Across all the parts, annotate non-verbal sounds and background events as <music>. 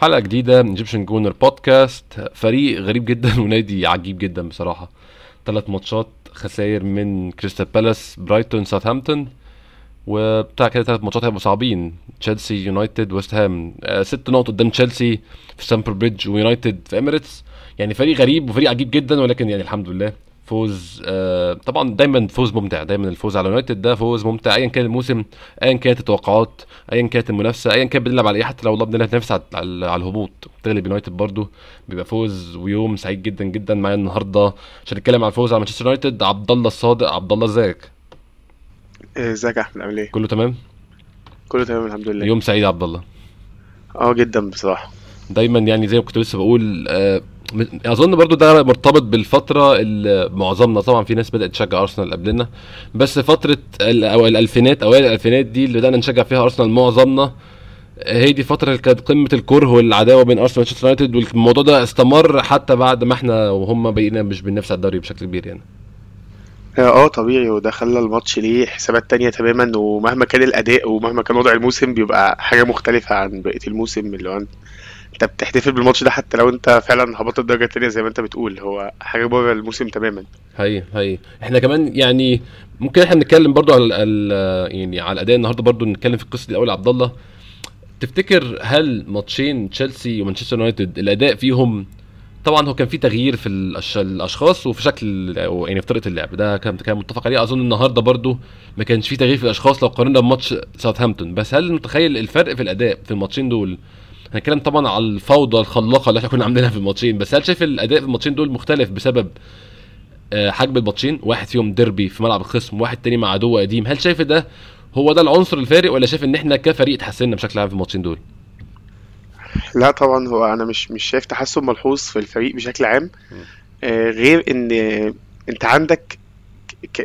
حلقة جديدة من Egyptian Gooner Podcast فريق غريب جدا ونادي عجيب جدا بصراحة. ثلاث ماتشات خسائر من كريستال بالاس برايتون ساوثهامبتون وبتاع كده ثلاث ماتشات هيبقوا صعبين. تشيلسي يونايتد ويست هام ست نقط قدام تشيلسي في ستامفورد بريدج ويونايتد في اميريتس يعني فريق غريب وفريق عجيب جدا ولكن يعني الحمد لله فوز آه طبعا دايما فوز ممتع دايما الفوز على يونايتد ده فوز ممتع ايا كان الموسم ايا كانت التوقعات ايا كانت المنافسة ايا كان بنلعب على إيه حتى لو والله بنلعب على, على, على الهبوط. تغلب يونايتد برضو بيبقى فوز ويوم سعيد جدا جدا معايا النهارده. عشان نتكلم على الفوز على مانشستر يونايتد عبد الله الصادق عبد الله ازيك ازيك يا أحمد عامل إيه؟ كله تمام؟ كله تمام الحمد لله. يوم سعيد يا عبد الله آه جدا بصراحة. دايما يعني زي ما كنت لسه بقول آه أظن برضو ده مرتبط بالفترة اللي معظمنا طبعا في ناس بدأت تشجع أرسنال قبلنا بس فترة أو الألفينات أوائل الألفينات دي اللي بدأنا نشجع فيها أرسنال معظمنا هي دي فترة كانت قمة الكره والعداوة بين أرسنال ومانشستر يونايتد والموضوع ده استمر حتى بعد ما إحنا وهم بقينا مش بننافس على الدوري بشكل كبير يعني. آه طبيعي وده خلى الماتش ليه حسابات تانية تماما ومهما كان الأداء ومهما كان وضع الموسم بيبقى حاجة مختلفة عن بقية الموسم اللي هو انت بتحتفل بالماتش ده حتى لو انت فعلا هبطت الدرجة التانية زي ما انت بتقول. هو حاجة بره الموسم تماما. هي هي. إحنا كمان يعني ممكن إحنا نتكلم برضو على يعني على الأداء النهارده برضو نتكلم في القصة دي الأول عبد الله. تفتكر هل ماتشين تشيلسي ومانشستر يونايتد الأداء فيهم طبعا هو كان في تغيير في. الأشخاص وفي شكل يعني في طريقة اللعب. ده كان كان متفق عليه. أظن النهارده برضو ما كانش في تغيير في الأشخاص لو قارنا بماتش ساوثهامبتون. بس هل متخيل الفرق في الأداء في الماتشين دول؟ هنتكلم طبعا على الفوضى الخلاقة اللي إحنا كنا عاملينها في الماتشين بس هل شايف الأداء في الماتشين دول مختلف بسبب آه، حجم الماتشين؟ واحد فيهم ديربي في ملعب الخصم واحد تاني مع عدو قديم هل شايف ده هو ده العنصر الفارق ولا شايف إن إحنا كفريق اتحسنا بشكل عام في الماتشين دول؟ لا طبعا هو أنا مش مش شايف تحسن ملحوظ في الفريق بشكل عام آه غير إن آه، أنت عندك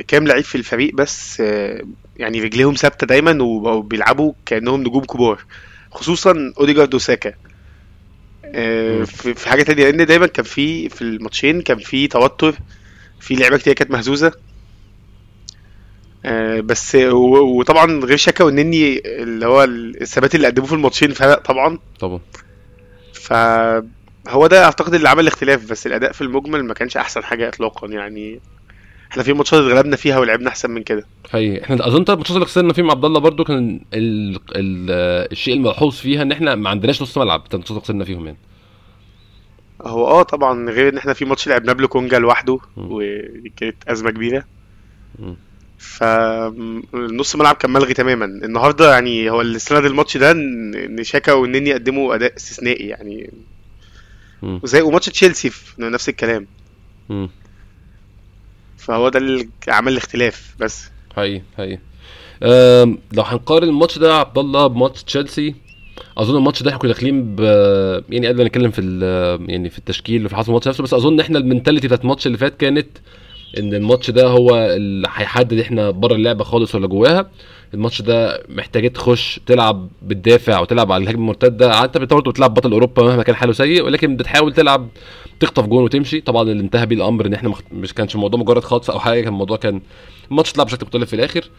كام لعيب في الفريق بس آه يعني رجليهم ثابتة دايما وبيلعبوا كأنهم نجوم كبار. خصوصا أوديجارد وساكا. آه،. في حاجة تانية لأن دايما كان في في الماتشين كان في توتر في لعيبة كتير كانت مهزوزة. آه، بس وطبعا غير شاكا والنني اللي هو الثبات اللي قدموه في الماتشين فرق طبعا. طبعا. فهو ده أعتقد اللي عمل الاختلاف بس الأداء في المجمل ما كانش أحسن حاجة اطلاقا يعني. إحنا في ماتشات اتغلبنا فيها ولعبنا احسن من كده هي إحنا اظن طب الماتشات اللي خسرنا فيهم عبد الله برضو كان ال... ال... الشيء الملحوظ فيها ان إحنا ما عندناش نص ملعب بتاع الماتشات اللي خسرنا فيهم يعني هو آه طبعا غير إن إحنا في ماتش لعبناه بلوكونجا لوحده مم. ودي كانت أزمة كبيرة مم. فالنص ملعب كان ملغي تماما النهارده يعني هو اللي سند الماتش ده إن شاكا والنني قدموا أداء استثنائي يعني. وزي وماتش تشيلسي نفس الكلام مم. فهو ده اللي عمل الاختلاف بس. هي أم، لو هنقارن الماتش ده يا عبد الله بماتش تشيلسي أظن الماتش ده إحنا كنا داخلين ب يعني قبل ما نتكلم في يعني في التشكيل وفي حسب الماتش نفسه بس أظن إحنا ال mentality بتاعت الماتش اللي فات كانت إن الماتش ده هو اللي هيحدد إحنا بره اللعبة خالص ولا جواها. الماتش ده محتاج تخش تلعب بتدافع وتلعب على الهجمة المرتدة انت برضه بتلعب بطل أوروبا مهما كان حاله سيء ولكن بتحاول تلعب تخطف جون وتمشي طبعا اللي انتهى بيه الأمر إن إحنا. مش كانش الموضوع مجرد خطف أو حاجة كان الموضوع كان الماتش اتلعب بشكل مختلف في الآخر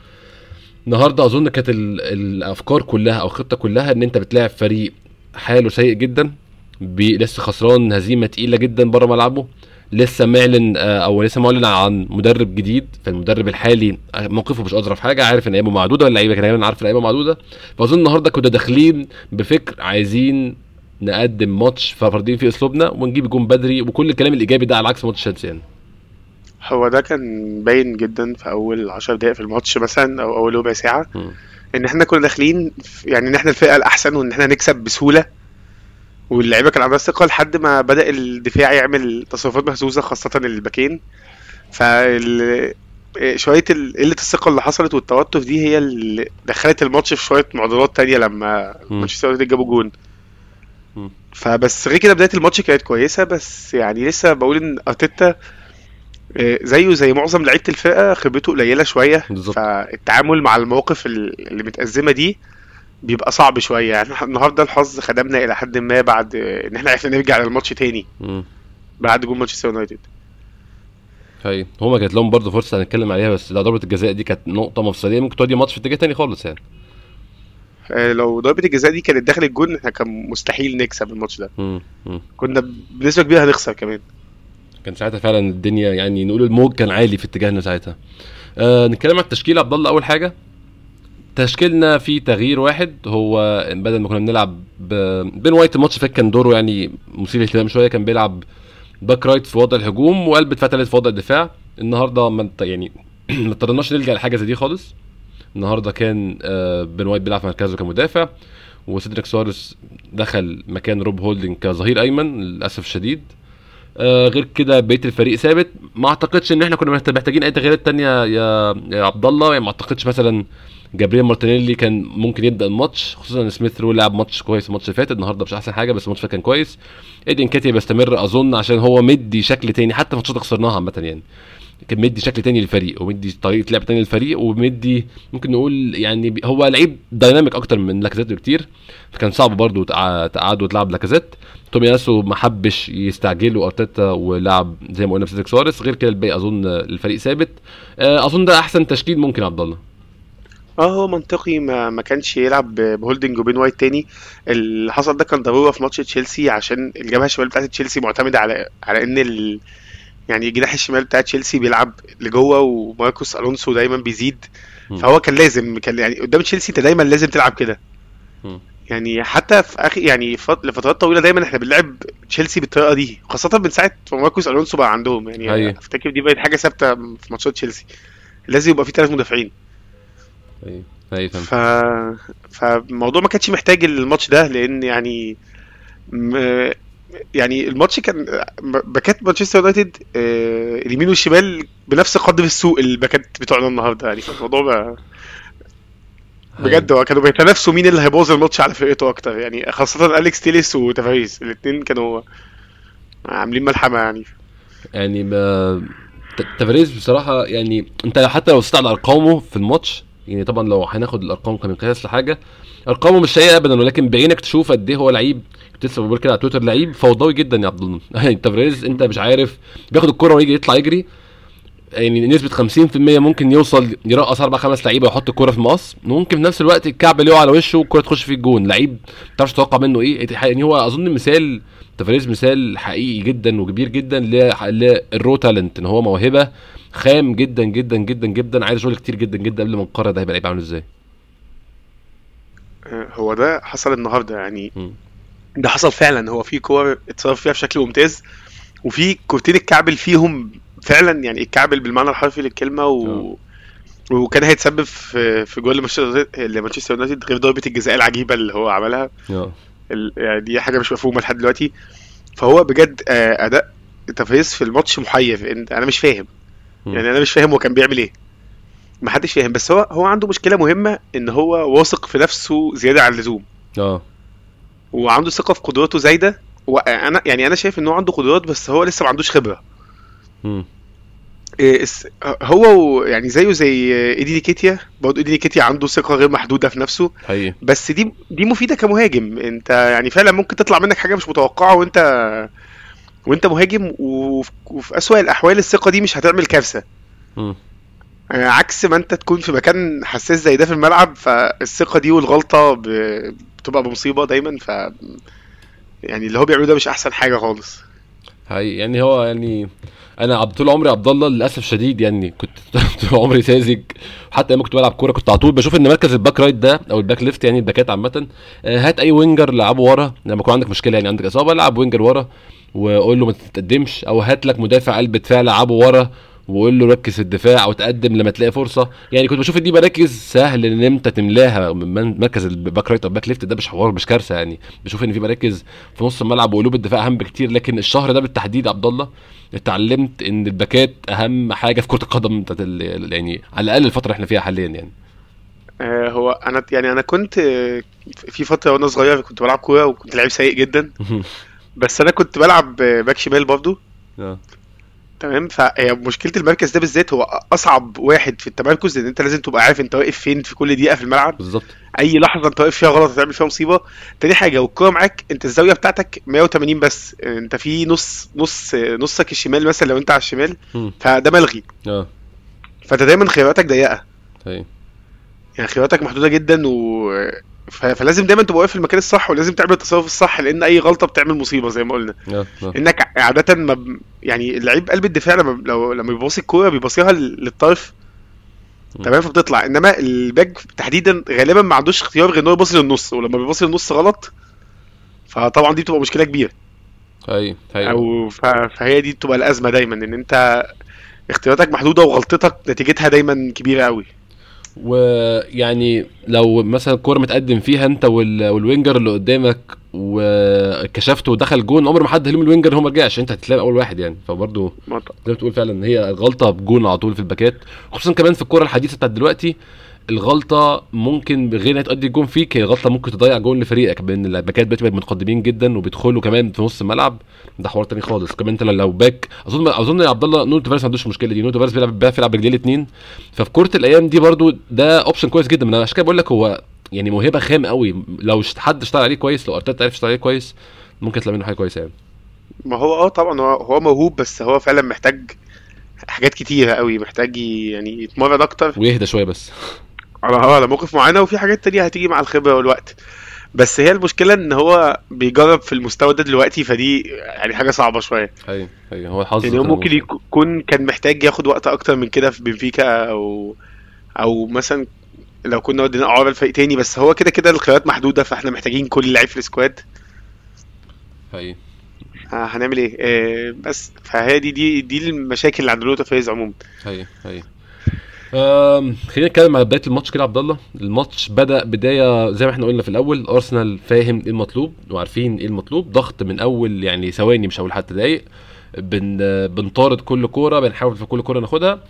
النهارده أظن كانت ال... الأفكار كلها أو الخطة كلها إن انت بتلاعب فريق حاله سيء جدا. لسه خسران هزيمة تقيلة جدا بره ملعبه لسه معلن آه، أو لسه معلن عن مدرب جديد. فالمدرب الحالي آه، موقفه مش أظرف حاجة عارف إن إيامه معدودة واللعيبة كمان عارف إيامه معدودة. فأظن النهارده كنا داخلين بفكر عايزين نقدم ماتش ففاردين فيه أسلوبنا ونجيب جون بدري وكل الكلام الإيجابي ده على عكس ماتش تشيلسي يعني. هو ده كان باين جدا في أول عشر دقايق في الماتش مثلا أو أول ربع ساعة مم. إن إحنا كنا داخلين يعني إن إحنا الفرقة الأحسن وإن إحنا نكسب بسهولة. واللعيبة كان عندها ثقة لحد ما بدأ الدفاع يعمل تصرفات مهزوزة خاصة الباكين فال شوية قلة الثقة اللي حصلت والتوتر دي هي اللي دخلت الماتش في شوية معضلات تانية لما. مانشستر يونايتد جابوا جون. فبس غير كده بداية الماتش كانت كويسة بس يعني لسه بقول إن أرتيتا آه، زيه زي معظم لعيبة الفرقة خبرته قليلة شوية بالظبط. فالتعامل مع المواقف ال- اللي متأزمة دي بيبقى صعب شوية. يعني النهارده الحظ خدمنا إلى حد ما بعد إن إحنا عرفنا نرجع للماتش تاني. مم. بعد جول مانشستر يونايتد. هي هما كانت لهم برضه فرصة هنتكلم عليها بس لو ضربة الجزاء دي كانت نقطة مفصلية ممكن تودي ماتش في اتجاه تاني خالص يعني. آه، لو ضربة الجزاء دي كانت داخل الجون إحنا كان مستحيل نكسب الماتش ده. مم. مم. كنا بنسبة كبيرة هنخسر كمان. كان ساعتها فعلا الدنيا يعني نقول الموج كان عالي في اتجاهنا ساعتها. آه نتكلم عن التشكيل عبد الله أول حاجة. تشكيلنا فيه تغيير واحد هو بدل ما كنا بنلعب ب- بين وايت الماتش فات كان دوره يعني مثير للاهتمام شوية كان بيلعب back right في وضع الهجوم وقلب تالت في وضع الدفاع. النهارده ما يعني <clears throat> ما اضطرناش نلجأ لحاجة زي دي خالص. النهارده كان آه بين وايت بيلعب في مركزه كمدافع وسيدريك سواريز دخل مكان روب هولدنج كظهير أيمن للأسف الشديد. آه غير كده بقية الفريق ثابت. ما أعتقدش إن إحنا كنا محت- محتاجين أي تغييرات تانية يا يا عبد الله. يعني ما أعتقدش مثلا جابرييل مارتينيلي كان ممكن يبدأ الماتش خصوصا إن سميث رو لعب ماتش كويس الماتش اللي فات النهارده مش أحسن حاجة بس الماتش اللي كان كويس. إيدي نكيتيا بيستمر أظن عشان هو مدي شكل تاني حتى في ماتشات خسرناها عامة يعني. كان مدي شكل تاني للفريق ومدي طريقة لعب تاني للفريق ومدي ممكن نقول يعني هو لعيب dynamic أكتر من لاكازيت بكتير. فكان صعب برضه تقع- تقعد وتلعب لاكازيت. تومياسو ما حبش يستعجله أرتيتا ولعب زي ما قلنا بسيدريك سواريز. غير كده الباقي أظن الفريق ثابت. آه، أظن ده أحسن تشكيل ممكن عبد الله. آه هو منطقي. ما ما كانش يلعب بهولدنج وبين وايت تاني. اللي حصل ده كان ضرورة في ماتش تشيلسي عشان الجبهة الشمال بتاعت تشيلسي معتمدة على على إن ال... يعني الجناح الشمال بتاع تشيلسي بيلعب لجوه وماركوس ألونسو دايما بيزيد. فهو كان لازم كان يعني قدام تشيلسي انت دايما لازم تلعب كده. يعني حتى في آخر يعني فت- لفترات طويلة دايما إحنا بنلعب تشيلسي بالطريقة دي خاصة من ساعة ما ماركوس ألونسو بقى عندهم. يعني أيوة. أفتكر دي بقت حاجة ثابتة في ماتشات تشيلسي. لازم يبقى في ثلاث مدافعين. أيوه أيوه فهمت. ف فالموضوع ما كانش محتاج الماتش ده لأن يعني م... يعني الماتش كان باكات مانشستر يونايتد آه، اليمين والشمال بنفس قدر السوء الباكات بتوعنا النهارده يعني. فالموضوع بقى بجد هو كانوا بيتنافسوا مين اللي هيبوظ الماتش على فرقته أكتر يعني خاصة أليكس تيليس وتافاريز الاثنين كانوا عاملين ملحمة يعني. يعني ما ت- تافاريز بصراحة يعني أنت حتى لو على أرقامه في الماتش يعني طبعا لو هناخد الأرقام كمقياس لحاجة أرقامه مش سيئة ابدا ولكن بعينك تشوف قد إيه هو لعيب. لسه بقول كده على تويتر لعيب فوضوي جدا يا عبد الله. <laughs> يعني تافاريز أنت مش عارف بياخد الكرة ويجي يطلع يجري. يعني نسبة 50% ممكن يوصل يرقص أربع خمس لعيبة ويحط الكرة في المقص ممكن في نفس الوقت يتكعبل يقع على وشه والكرة تخش في الجون. لعيب ما تعرفش تتوقع منه إيه. يعني هو أظن مثال تافاريز مثال حقيقي جدا وكبير جدا لل raw talent إن هو موهبة خام جدا جدا جدا جدا عايز شغل كتير جدا جدا قبل ما نقرر ده هيبقى لعيب عامل إزاي. آه، هو ده حصل النهارده يعني. مم. ده حصل فعلا. هو في كور اتصرف فيها بشكل ممتاز وفي كورتين اتكعبل فيهم فعلا يعني اتكعبل بالمعنى الحرفي للكلمة و... آه. وكان هيتسبب في في جول لمانشستر يونايتد غير ضربة الجزاء العجيبة اللي هو عملها. ال- يعني دي حاجة مش مفهومة لحد دلوقتي. فهو بجد آه، أداء تافاريز في الماتش انت أنا مش فاهم. يعني أنا مش فاهم هو كان بيعمل إيه. ما حدش فاهم. بس هو هو عنده مشكلة مهمة إن هو واثق في نفسه زيادة عن اللزوم. آه. وعنده ثقة في قدراته زايدة. وأنا يعني أنا شايف إن هو عنده قدرات بس هو لسه ما عندوش خبرة. هو و- يعني زيه زي إيدي نيكيتيا برضه إيدي نيكيتيا عنده ثقة غير محدودة في نفسه. حقيقي. بس دي دي مفيدة كمهاجم. أنت يعني فعلا ممكن تطلع منك حاجة مش متوقعة وانت وأنت مهاجم وف- وفي أسوأ الأحوال الثقة دي مش هتعمل كارثة. آه، عكس ما أنت تكون في مكان حساس زي ده في الملعب فالثقة دي والغلطة بتبقى بمصيبة دايما. ف يعني اللي هو بيعمله ده مش أحسن حاجة خالص. حقيقي. يعني هو يعني أنا طول عمري عبد الله للاسف شديد يعني كنت <laughs> طول عمري ساذج. حتى لما كنت بلعب كوره كنت على طول بشوف ان مركز ال back right ده أو ال back left يعني الباكات عامه آه، هات اي winger لعبه ورا لما يكون عندك مشكله يعني عندك إصابة لعب winger ورا وقول له ما تتقدمش أو هات لك مدافع قلب دفاع لعبه ورا وقول له ركز في الدفاع أو تقدم لما تلاقي فرصة. يعني كنت بشوف دي مراكز سهل ان انت تملاها من مركز الباك رايت أو الباك ليفت ده مش حوار مش كارثة يعني. بشوف ان في مراكز في نص الملعب وقلوب الدفاع اهم بكتير لكن الشهر ده بالتحديد عبد الله اتعلمت إن الباكات أهم حاجة في كرة القدم بتاعت يعني على الأقل الفترة اللي إحنا فيها حاليا يعني. آه، هو أنا يعني أنا كنت آه، في فترة وأنا صغير كنت بلعب كورة وكنت لعيب سيء جدا. بس أنا كنت بلعب آه، باك شمال برضه آه. تمام؟ فهي مشكلة المركز ده بالذات هو أصعب واحد في التمركز لأن أنت لازم تبقى عارف أنت واقف فين في كل دقيقة في الملعب. بالظبط. أي لحظة أنت واقف فيها غلط هتعمل فيها مصيبة. تاني حاجة والكورة معاك أنت الزاوية بتاعتك 180 بس. أنت في نص نص نصك الشمال مثلا لو أنت على الشمال. فده ملغي. آه. فأنت دايما خياراتك ضيقة. طيب يعني خياراتك محدودة جدا و فلازم دايما تبقى واقف في المكان الصح ولازم تعمل التصرف الصح لأن أي غلطة بتعمل مصيبة زي ما قلنا. آه آه. إنك عادة ما ب... يعني اللعيب قلب الدفاع لما لو لما بيباصي الكورة بيباصيها لل- للطرف. تمام؟ فبتطلع. إنما الباك تحديدا غالبا ما عندوش اختيار غير إن هو يباصي للنص ولما بيباصي للنص غلط فطبعا دي بتبقى مشكلة كبيرة. أيوه أيوه. أو ف... فهي دي بتبقى الأزمة دايما إن أنت اختياراتك محدودة وغلطتك نتيجتها دايما كبيرة قوي ويعني لو مثلا الكورة متقدم فيها انت وال... والوينجر اللي قدامك وكشفته ودخل جون عمر ما حدش هيلوم الوينجر هو ما رجعش انت هتتلام أول واحد يعني. فبرضه زي ما بتقول فعلا هي غلطة بجون على طول في الباكات خصوصا كمان في الكورة الحديثة بتاعت دلوقتي الغلطة ممكن بغير ان تؤدي جون فيك هي غلطة ممكن تضيع جون لفريقك بأن الباكات دلوقتي بقت متقدمين جدا وبيدخلوا كمان في نص الملعب. ده حوار تاني خالص. كمان أنت لو باك أظن أظن يا عبد الله نونو تافاريز ما عندوش المشكلة دي. نونو تافاريز بيلعب بيعرف يلعب برجليه الاثنين ففي كرة الأيام دي برضو ده option كويس جدا. أنا عشان كده بقول لك هو يعني موهبة خام قوي. لو حد اشتغل عليه كويس لو أرتيتا عرف يشتغل عليه كويس ممكن تلاقي منه حاجة كويسة يعني. ما هو آه طبعا هو هو موهوب بس هو فعلا محتاج حاجات كتيرة قوي محتاج يعني يتمرن أكتر. ويهدى شوية بس. على آه على مواقف معينة وفي حاجات تانية هتيجي مع الخبرة والوقت. بس هي المشكلة إن هو بيجرب في المستوى ده دلوقتي فدي يعني حاجة صعبة شوية. أيوه أيوه هو الحظ يعني هو ممكن. يكون كان محتاج ياخد وقت أكتر من كده في بنفيكا أو أو مثلا لو كنا ودينا اعاره لفريق تاني بس هو كده كده الخيارات محدودة فإحنا محتاجين كل لعيب في ال squad. أيوه هنعمل إيه؟ آه، بس فهي دي دي دي المشاكل اللي عند نونو تافاريز عموما. أيوه أيوه خلينا نتكلم على بداية الماتش كده عبد الله. الماتش بدأ بداية زي ما إحنا قلنا في الأول أرسنال فاهم إيه المطلوب وعارفين إيه المطلوب. ضغط من أول يعني ثواني مش هقول حتى دقايق. بن بنطارد كل كورة بنحاول في كل كورة ناخدها.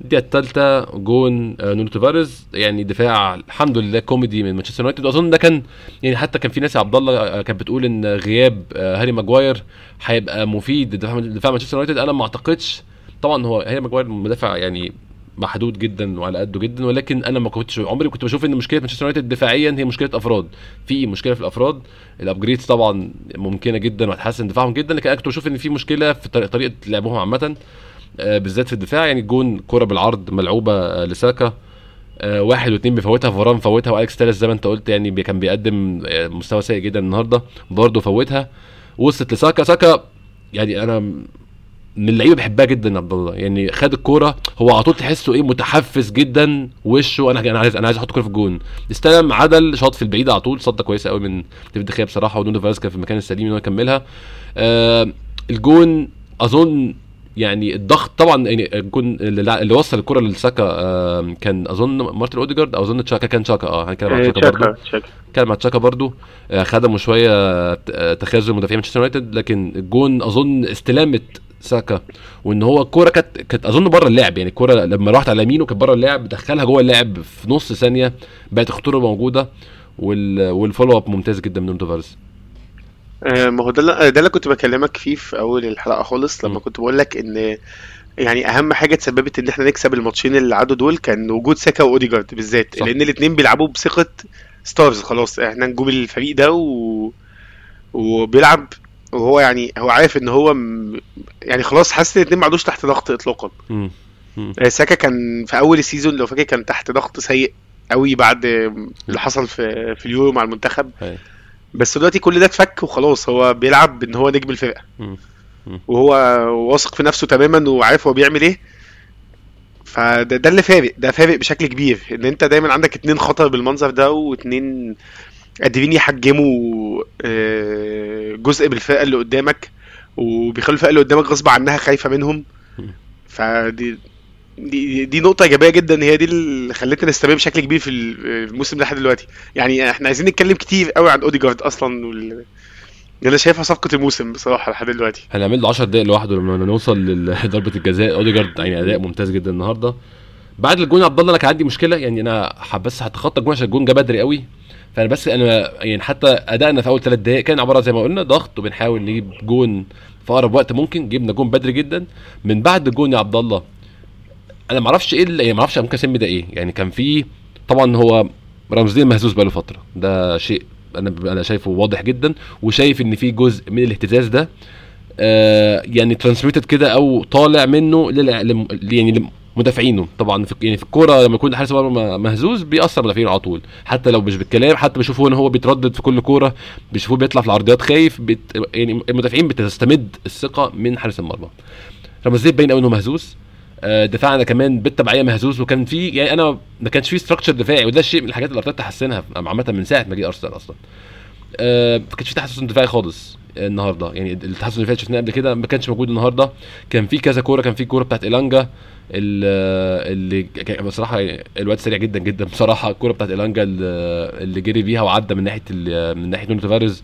الدقيقة الثالثة جون آه، نونو تافاريز. يعني دفاع الحمد لله كوميدي من مانشستر يونايتد. وأظن ده كان يعني حتى كان في ناس يا عبد الله آه، كانت بتقول إن غياب آه، هاري ماجواير هيبقى مفيد لدفاع دفاع مانشستر يونايتد. أنا ما أعتقدش طبعا هو هاري ماجواير مدافع يعني محدود جدا وعلى قده جدا ولكن أنا ما كنتش عمري كنت بشوف إن مشكلة مانشستر يونايتد دفاعيا هي مشكلة أفراد. في مشكلة في الأفراد ال upgrades طبعا ممكنة جدا وهتحسن دفاعهم جدا لكن أنا كنت بشوف إن في مشكلة في طريقة لعبهم عامة آه، بالذات في الدفاع. يعني جون كرة بالعرض ملعوبة آه، لساكا آه، واحد واثنين بيفوتها فاران فوتها واليكس تيليس زي ما أنت قلت يعني كان بيقدم مستوى سيء جدا النهارده برضه فوتها. وصلت لساكا. ساكا يعني أنا من اللعيبة بحبها جدا عبد الله. يعني خد الكورة هو على طول تحسه إيه متحفز جدا وشه أنا أنا عايز أنا عايز أحط الكوره في الجون. استلم عدل شاط في البعيد على طول صده كويسة قوي من ديفيد دي خيا بصراحة ونونو تافاريز كان في المكان السليم إن هو يكملها. آه الجون أظن يعني الضغط طبعا يعني الجون اللي, وصل الكره لساكا آه كان أظن مارتن أوديجارد أو أظن تشاكا كان تشاكا آه هنتكلم عن آه، تشاكا برضه كان مع تشاكا برضو. آه، خدموا شوية آه، تخاذل مدافعين مانشستر يونايتد لكن الجون أظن استلامه ساكا وإن هو الكورة كانت كانت أظن بره اللعب يعني الكورة لما راحت على يمينه كانت بره اللعب دخلها جوه اللعب في نص ثانية بقت الخطوره موجودة وال وال follow up ممتاز جدا من نونو تافاريز آه، ما هو ده ده اللي كنت بكلمك فيه في أول الحلقة خالص لما م. كنت بقول لك إن يعني أهم حاجة تسببت إن إحنا نكسب الماتشين اللي عدوا دول كان وجود ساكا وأوديجارد بالذات صح. لأن الاثنين بيلعبوا بثقة stars خلاص إحنا نجوم الفريق ده و... وبيلعب وهو يعني هو عارف إن هو م... يعني خلاص حاسس إن الاثنين ما عادوش تحت ضغط اطلاقا. آه، ساكا كان في أول السيزون لو فاكر كان تحت ضغط سيء قوي بعد اللي حصل في في اليورو مع المنتخب. بس دلوقتي كل ده اتفك وخلاص هو بيلعب إن هو نجم الفرقة. وهو واثق في نفسه تماما وعارف هو بيعمل إيه. فده ده اللي فارق ده فارق بشكل كبير. إن أنت دايما عندك اتنين خطر بالمنظر ده واتنين قادرين يحجموا آه، جزء بالفرقه اللي قدامك وبيخلوا الفرقة اللي قدامك غصب عنها خايفة منهم. فدي دي, دي نقطة إيجابية جدا هي دي اللي خلتنا نستمر بشكل كبير في الموسم ده لحد دلوقتي. يعني إحنا عايزين نتكلم كتير قوي عن أوديجارد أصلا وال... أنا شايفها صفقة الموسم بصراحة لحد دلوقتي. هنعمل له 10 دقايق لوحده لما نوصل لضربه <laughs> الجزاء. أوديجارد يعني أداء ممتاز جدا النهارده. بعد الجون عبد الله أنا كان عندي مشكلة. يعني أنا بس هتخطى الجون عشان الجون جه بدري قوي فأنا بس أنا يعني حتى أدائنا في أول ثلاث دقائق كان عبارة زي ما قلنا ضغط وبنحاول نجيب جون في أقرب وقت ممكن جبنا جون بدري جدا. من بعد الجون يا عبد الله أنا ما أعرفش إيه اللي يعني ما أعرفش ممكن أسمي ده إيه. يعني كان في طبعا هو رامزديل مهزوز بقاله فترة. ده شيء أنا أنا شايفه واضح جدا وشايف إن في جزء من الاهتزاز ده آه يعني transmitted كده أو طالع منه لل لم- يعني لمدافعينه طبعا في يعني في الكورة لما يكون حارس المرمى مهزوز بيأثر مدافعينه على طول. حتى لو مش بالكلام حتى بيشوفوه إن هو بيتردد في كل كورة بيشوفوه بيطلع في العرضيات خايف بت يعني المدافعين بتستمد الثقة من حارس المرمى. رمزيت باين قوي إنه مهزوز. آه، دفاعنا كمان بالتبعية مهزوز وكان في يعني أنا ما كانش في ستراكشر دفاعي وده شيء من الحاجات اللي أرتيتا حسنها عامة من ساعة ما جه أرسنال أصلا. آه، ما كانش في تحسن دفاعي خالص النهارده. يعني التحسن اللي شفناه قبل كده ما كانش موجود النهارده. كان في كذا كورة كان في كورة بتاعت الانجا ال- اللي بصراحة الواد سريع جدا جدا بصراحة. الكوره بتاعت الانجا اللي جري بيها وعدى من ناحية من ناحية نونو تافاريز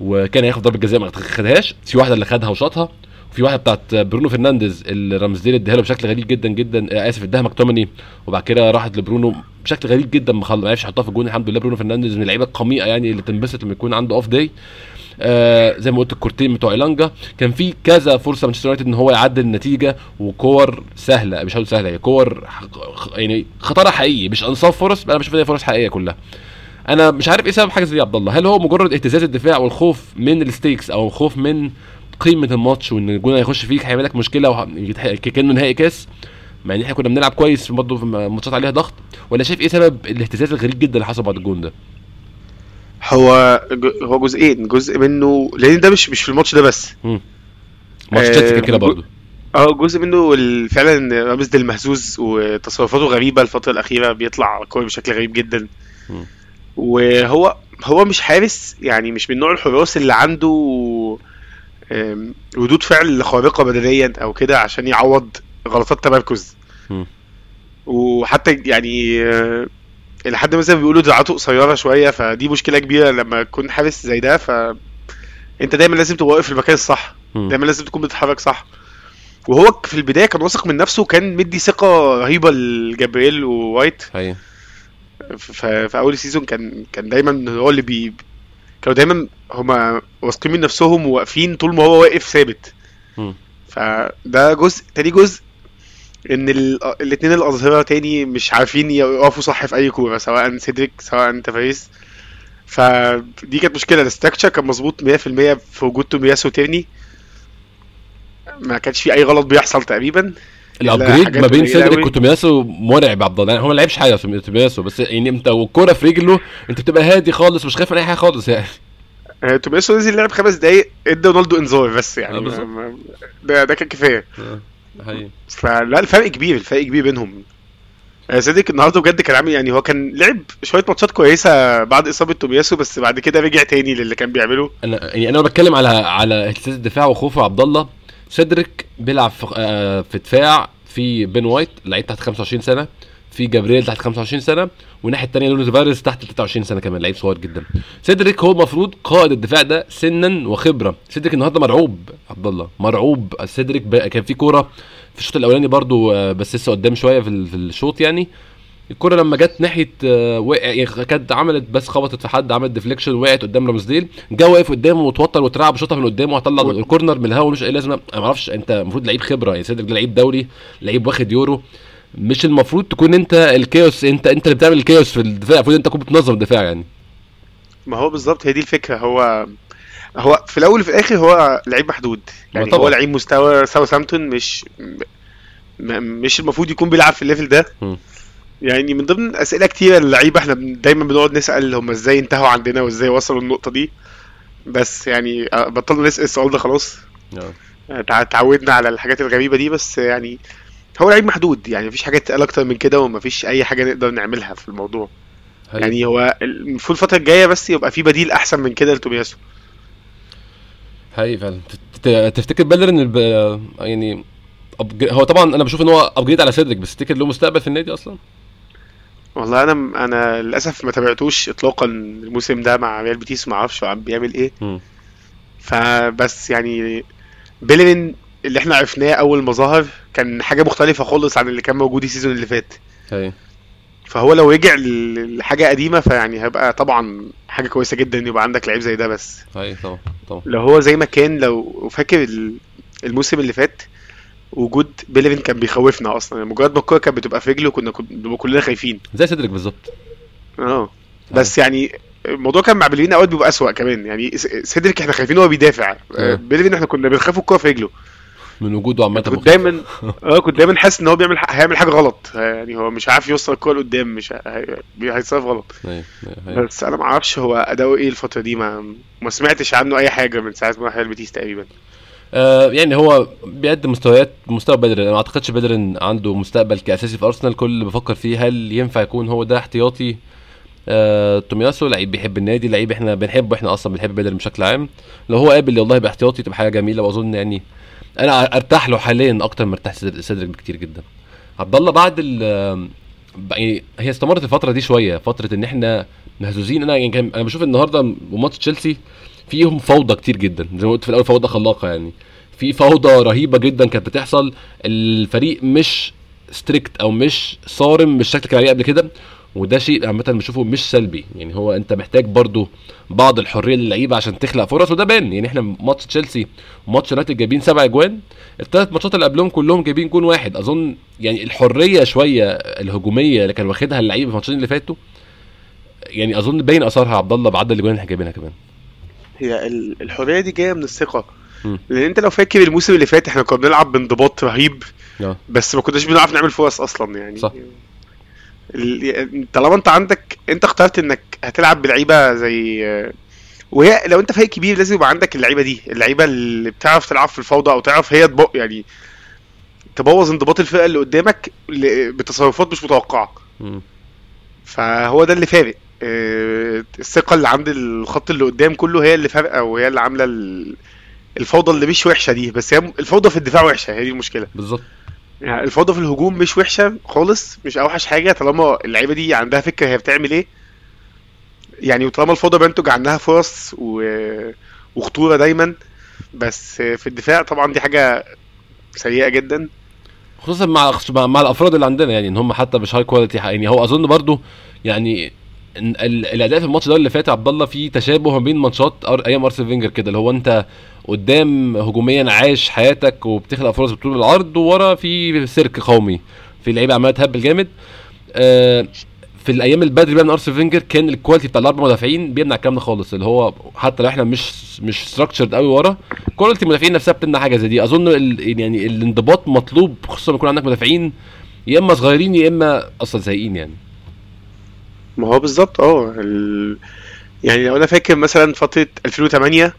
وكان هياخد ضربة جزاء ما خدهاش. في واحدة اللي خدها وشاطها. وفي واحدة بتاعت برونو فرنانديز اللي رامزديل اداها له بشكل غريب جدا جدا آه، آسف اداها لمكتوميناي وبعد كده راحت لبرونو بشكل غريب جدا ما عرفش يحطها في الجون. الحمد لله برونو فرنانديز من اللعيبة القميئة يعني اللي تنبسط لما يكون عنده off day آه زي ما قلت الكورتين بتوع إيلانجا. كان في كذا فرصة مانشستر يونايتد إن هو يعدل النتيجة وكور سهلة مش هقول سهلة هي كور يعني خطرها حقيقي مش أنصاف فرص أنا بشوف إن هي فرص حقيقية كلها. أنا مش عارف إيه سبب حاجة زي دي يا عبد الله. هل هو مجرد اهتزاز الدفاع والخوف من ال stakes أو خوف من قيمه الماتش وإن الجون هيخش فيك هيعمل لك مشكلة وه- يتح- كأنه نهائي كاس مع إن إحنا كنا بنلعب كويس برضه في ماتشات عليها ضغط ولا شايف إيه سبب الاهتزاز الغريب جدا اللي حصل بعد الجون ده؟ هو هو جزئين جزء منه لأن ده مش مش في الماتش ده بس. ماتش آه، تشيلسي كان كده جو- برضه. آه جزء منه فعلا رامزديل مهزوز وتصرفاته غريبة الفترة الأخيرة بيطلع كوره بشكل غريب جدا. مم. وهو هو مش حارس يعني مش من نوع الحراس اللي عنده ردود فعل خارقة بدنيا أو كده عشان يعوض غلطات تمركز. وحتى يعني آه، إلى حد مثلا بيقولوا دراعاته قصيرة شوية فدي مشكلة كبيرة لما تكون حارس زي ده ف أنت دايما لازم تبقى واقف في المكان الصح. دايما لازم تكون بتتحرك صح. وهو في البداية كان واثق من نفسه وكان مدي ثقة رهيبة لجابرييل ووايت. ف- في أول season كان كان دايما هو اللي بي كانوا دايما هما واثقين من نفسهم وواقفين طول ما هو واقف ثابت. مم. فده جزء. تاني جزء إن ال- الاتنين الأظهرة تاني مش عارفين يقفوا صح في أي كورة سواء سيدريك سواء تافاريز فدي كانت مشكلة. ال structure كان مظبوط 100% في وجود تومياسو تاني ما كانش في أي غلط بيحصل تقريبا. ال upgrade ما بين سيدريك. وتومياسو مرعب عبد الله. يعني هو ما لعبش حاجة في تومياسو بس يعني انت والكوره في رجله انت بتبقى هادي خالص مش خايف من أي حاجة خالص يعني. آه، تومياسو نزل لعب خمس دقايق إدى رونالدو إنذار بس يعني. آه، ما- ده ده كان كفاية. حقيقي. فلا الفرق كبير الفرق كبير بينهم. آه، سيدريك النهارده بجد كان عامل يعني هو كان لعب شوية ماتشات كويسة بعد إصابة تومياسو بس بعد كده رجع تاني للي كان بيعمله. أنا يعني أنا بتكلم على على اهتزاز الدفاع وخوف عبد الله. سيدريك بيلعب في, آه في دفاع في بين وايت لعيب تحت 25 سنة في جابرييل تحت 25 سنة والناحيه الثانية لونو تافاريز تحت 23 سنة كمان لعيب صغير جدا. سيدريك هو المفروض قائد الدفاع ده سنا وخبرة. سيدريك النهارده مرعوب عبد الله مرعوب. سيدريك كان في كورة في الشوط الأولاني برضو آه، بس لسه قدام شوية في الشوط يعني. الكرة لما جت ناحية آه، وقع يعني كانت عملت بس خبطت في حد عملت deflection وقعت قدام رامزديل جه واقف قدامه وتوتر واترعب شاطها من قدامه وهطلع ال corner من الهوا مش أي لازمة. أنا ما أعرفش أنت المفروض لعيب خبرة يعني سيدريك ده لعيب دولي لعيب واخد يورو. مش المفروض تكون أنت ال chaos انت أنت اللي بتعمل ال chaos في الدفاع المفروض أنت تكون بتنظم الدفاع يعني. ما هو بالظبط هي دي الفكرة. هو هو في الأول وفي الآخر هو لعيب محدود. يعني طبعا. هو لعيب مستوى ساوثهامبتون مش م- مش المفروض يكون بيلعب في ال level ده. مم. يعني من ضمن أسئلة كتيرة للعيبة إحنا دايما بنقعد نسأل هم إزاي انتهوا عندنا وإزاي وصلوا النقطه دي. بس يعني آه، بطلنا نسأل السؤال ده خلاص. آه، تع- اتعودنا على الحاجات الغريبة دي بس يعني هو لعيب محدود. يعني مفيش حاجة تتقال أكتر من كده ومفيش أي حاجة نقدر نعملها في الموضوع. يعني هو المفروض الفترة الجاية بس يبقى في بديل أحسن من كده لتومياسو حقيقي فعلا. تفتكر بيليرين الب... يعني. هو طبعا أنا بشوف إن هو upgrade على سيدريك بس تفتكر له مستقبل في النادي أصلا؟ والله أنا أنا للأسف ما تابعتوش اطلاقا الموسم ده مع ريال بيتيس ما أعرفش بيعمل إيه مم. فبس يعني بيلرين اللي إحنا عرفناه أول ما ظهر كان حاجة مختلفة خالص عن اللي كان موجود ال season اللي فات هي. فهو لو رجع لحاجة قديمة فيعني هيبقى طبعا حاجة كويسة جدا إن يبقى عندك لعيب زي ده بس أيوه طبعا طبعا لو هو زي ما كان لو فاكر ال- الموسم اللي فات وجود بيليرين كان بيخوفنا أصلا. يعني مجرد ما الكورة كانت بتبقى في رجله كنا بنبقى كلنا خايفين. زي سيدريك بالظبط. آه. بس يعني الموضوع كان مع بيليرين أوقات بيبقى أسوأ كمان. يعني سيدريك إحنا خايفين هو بيدافع. آه. آه، بيليرين إحنا كنا بنخاف الكورة في رجله. من وجوده عامة. كنت. دايما <laughs> آه كنت دايما حاسس إن هو بيعمل ح- هيعمل حاجة غلط. يعني هو مش عارف يوصل الكورة لقدام مش هي- هيتصرف غلط. أيوه أيوه أيوة. بس أنا ما أعرفش هو أداؤه إيه الفترة دي. ما ما سمعتش عنه أي حاجة من ساعة ما راح بيتيس تقريبا. آه يعني هو بيقدم مستويات مستوى بدري. أنا ما أعتقدش بدري عنده مستقبل كأساسي في أرسنال. كل اللي بفكر فيه هل ينفع يكون هو ده احتياطي؟ آه تومياسو لعيب بيحب النادي لعيب إحنا بنحبه إحنا أصلا بنحب بدري بشكل عام. لو هو قابل والله يبقى احتياطي تبقى حاجة جميلة وأظن يعني أنا أرتاح له حاليا أكتر ما ارتاح سيدر- سيدريك بكتير جدا. عبد الله بعد ال يعني هي استمرت الفترة دي شوية فترة إن إحنا مهزوزين. أنا يعني أنا بشوف النهارده وماتش تشيلسي فيهم فوضى كتير جدا. زي ما قلت في الأول فوضى خلاقة يعني. في فوضى رهيبة جدا كانت بتحصل. الفريق مش strict أو مش صارم بالشكل اللي كان عليه قبل كده وده شيء عامة بشوفه مش سلبي. يعني هو أنت محتاج برضو بعض الحرية للعيبة عشان تخلق فرص وده بان. يعني إحنا ماتش تشيلسي وماتش يونايتد جايبين سبع اجوان الثلاث ماتشات اللي قبلهم كلهم جايبين جون واحد. أظن يعني الحرية شوية الهجومية اللي كان واخدها اللعيبة في الماتشين اللي فاتوا يعني أظن باين اثرها عبد الله بعدد الاجوان اللي إحنا جايبينها كمان. هي ال- الحرية دي جاية من الثقة. لأن أنت لو فاكر الموسم اللي فات إحنا كنا بنلعب بانضباط رهيب آه بس ما كناش بنعرف نعمل فرص أصلا يعني صح. ال- طالما أنت عندك أنت اخترت إنك هتلعب بلعيبة زي وهي لو أنت فريق كبير لازم يبقى عندك اللعيبة دي اللعيبة اللي بتعرف تلعب في الفوضى أو تعرف هي تبق يعني تبوظ انضباط الفرقة اللي قدامك بتصرفات مش متوقعة. فهو ده اللي فارق آه، الثقة اللي عند الخط اللي قدام كله هي اللي فارقة وهي اللي عاملة ال- الفوضى اللي مش وحشة دي. بس هي الفوضى في الدفاع وحشة هي دي المشكلة. بالظبط. يعني الفوضى في الهجوم مش وحشة خالص مش أوحش حاجة. طالما اللعيبة دي عندها فكرة هي بتعمل إيه. يعني وطالما الفوضى بينتج عنها فرص و... وخطورة دايما. بس في الدفاع طبعا دي حاجة سيئة جدا. خصوصا مع مع, الأفراد اللي عندنا يعني إن هم حتى مش high quality يعني هو أظن برضو يعني الأداء في الماتش ده اللي فات عبد الله فيه تشابه ما بين ماتشات أيام أرسنال فينجر كده اللي هو أنت قدام هجوميا عايش حياتك وبتخلق فرص بطول العرض وورا في سيرك قومي في لعيبه عماله تهبل جامد. آه في الأيام البدري بقى من أرسنال فينجر كان ال quality بتاع الأربع مدافعين بيمنع الكلام ده خالص اللي هو حتى لو إحنا مش مش structured قوي ورا quality المدافعين نفسها بتمنع حاجة زي دي. أظن يعني الانضباط مطلوب خصوصا لما يكون عندك مدافعين يا إما صغيرين يا إما أصلا سيئين يعني. ما هو بالظبط آه ال... يعني لو أنا فاكر مثلا فترة 2008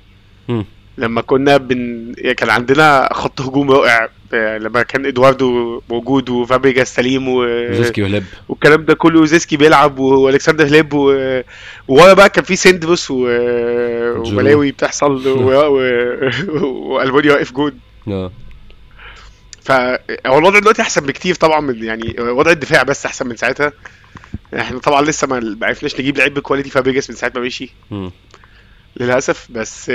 مم. لما كنا بن يعني كان عندنا خط هجوم رائع آه، لما كان إدواردو موجود وفابريجاس سليم و... زيسكي وهلب والكلام ده كله وزيسكي بيلعب وألكسندر هليب و... وورا بقى كان في سيندروس و... وملاوي بتحصل <laughs> و... و... والبانيا واقف جون. آه. فهو الوضع دلوقتي أحسن بكتير طبعا من يعني وضع الدفاع بس أحسن من ساعتها. إحنا طبعا لسه ما عرفناش نجيب لعيب ب quality فابريجاس من ساعة ما مشي. للأسف بس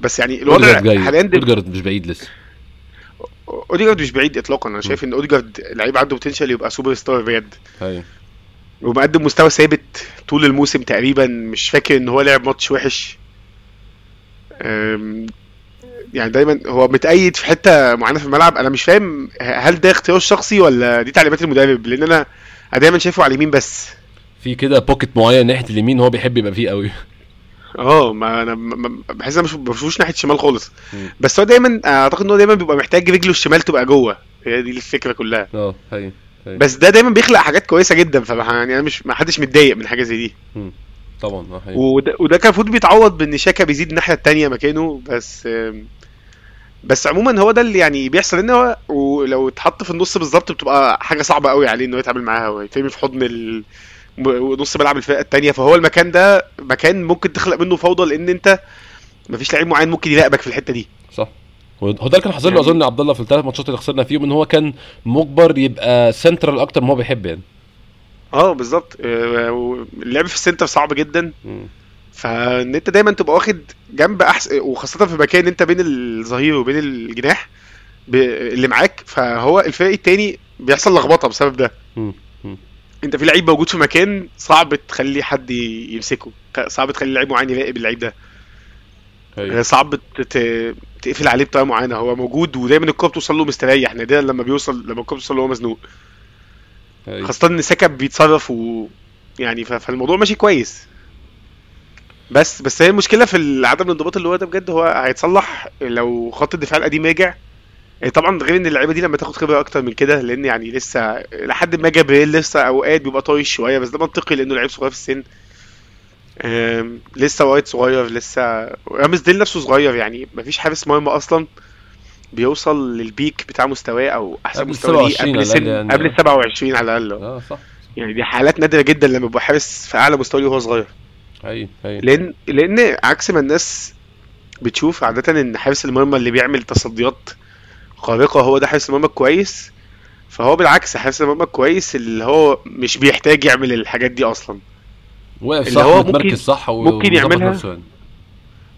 بس يعني الوضع حاليا. أوديجارد مش بعيد لسه. أوديجارد مش بعيد اطلاقا. أنا شايف إن أوديجارد لعيب عنده potential يبقى سوبر ستار بجد. أيوه. ومقدم مستوى ثابت طول الموسم تقريبا. مش فاكر إن هو لعب ماتش وحش. يعني دايما هو متأيد في حتة معينة في الملعب. أنا مش فاهم هل ده اختيار شخصي ولا دي تعليمات المدرب؟ لأن أنا أنا دايما شايفه على اليمين بس. في كده بوكيت معين ناحية اليمين هو بيحب يبقى فيه قوي. آه ما أنا بحس أنا مش ما بشوفوش ناحية الشمال خالص. بس هو دايما أعتقد إن هو دايما بيبقى محتاج رجله الشمال تبقى جوه. هي دي الفكرة كلها. آه أيوة. بس ده دايما بيخلق حاجات كويسة جدا ف يعني أنا مش ما حدش متضايق من حاجة زي دي. طبعا آه أيوة. وده, وده كان المفروض بيتعوض بإن شاكا بيزيد الناحية التانية مكانه بس بس عموما هو ده اللي يعني بيحصل ان هو ولو اتحط في النص بالظبط بتبقى حاجة صعبة قوي عليه إنه يتعامل معاها ويترمي في حضن ال... م- نص ملعب الفرقة التانية. فهو المكان ده مكان ممكن تخلق منه فوضى لأن أنت مفيش لعيب معين ممكن يراقبك في الحتة دي. صح. هو ده اللي كان حاصل له يعني- أظن عبد الله في الثلاث ماتشات اللي خسرنا فيهم إن هو كان مجبر يبقى سنترال أكتر ما هو بيحب يعني. آه بالظبط. آه، اللعب في ال center صعب جدا. مم. فإن أنت دايما تبقى واخد جنب احسن وخاصة في مكان أنت بين الظهير وبين الجناح ب... اللي معاك فهو الفريق التاني بيحصل لخبطة بسبب ده. أنت في لعيب موجود في مكان صعب تخلي حد يمسكه. صعب تخلي لعيب معين يراقب اللعيب ده. أيوه. صعب ت- تقفل عليه بطريقة معينة. هو موجود ودايما الكورة بتوصل له مستريح نادرا لما بيوصل لما الكورة بتوصل له هو مزنوق. أيوة. خاصة إن ساكا بيتصرف و يعني ف- فالموضوع ماشي كويس. بس بس هي المشكلة في عدم الانضباط اللي هو ده بجد هو هيتصلح لو خط الدفاع القديم رجع يعني طبعا غير إن اللعيبة دي لما تاخد خبرة أكتر من كده لأن يعني لسه لحد ما جابريل لسه أوقات بيبقى طايش شوية بس ده منطقي لأنه لعيب صغير في السن. لسه وايت صغير لسه رامسديل نفسه صغير يعني مفيش حارس مرمى أصلا بيوصل لل peak بتاع مستواه أو أحسن مستوى ليه. 27 قبل سن يعني. قبل ال 27 على الأقل. آه صح. يعني دي حالات نادرة جدا لما يبقى حارس في أعلى مستوى وهو صغير. أيوه أيوه لأن لأن عكس ما الناس بتشوف عادة إن حارس المرمى اللي بيعمل تصديات خارقة هو ده حارس المرمى الكويس فهو بالعكس حارس المرمى الكويس اللي هو مش بيحتاج يعمل الحاجات دي أصلا واقف صح هو ممكن- صح و- ممكن يعملها. يعني.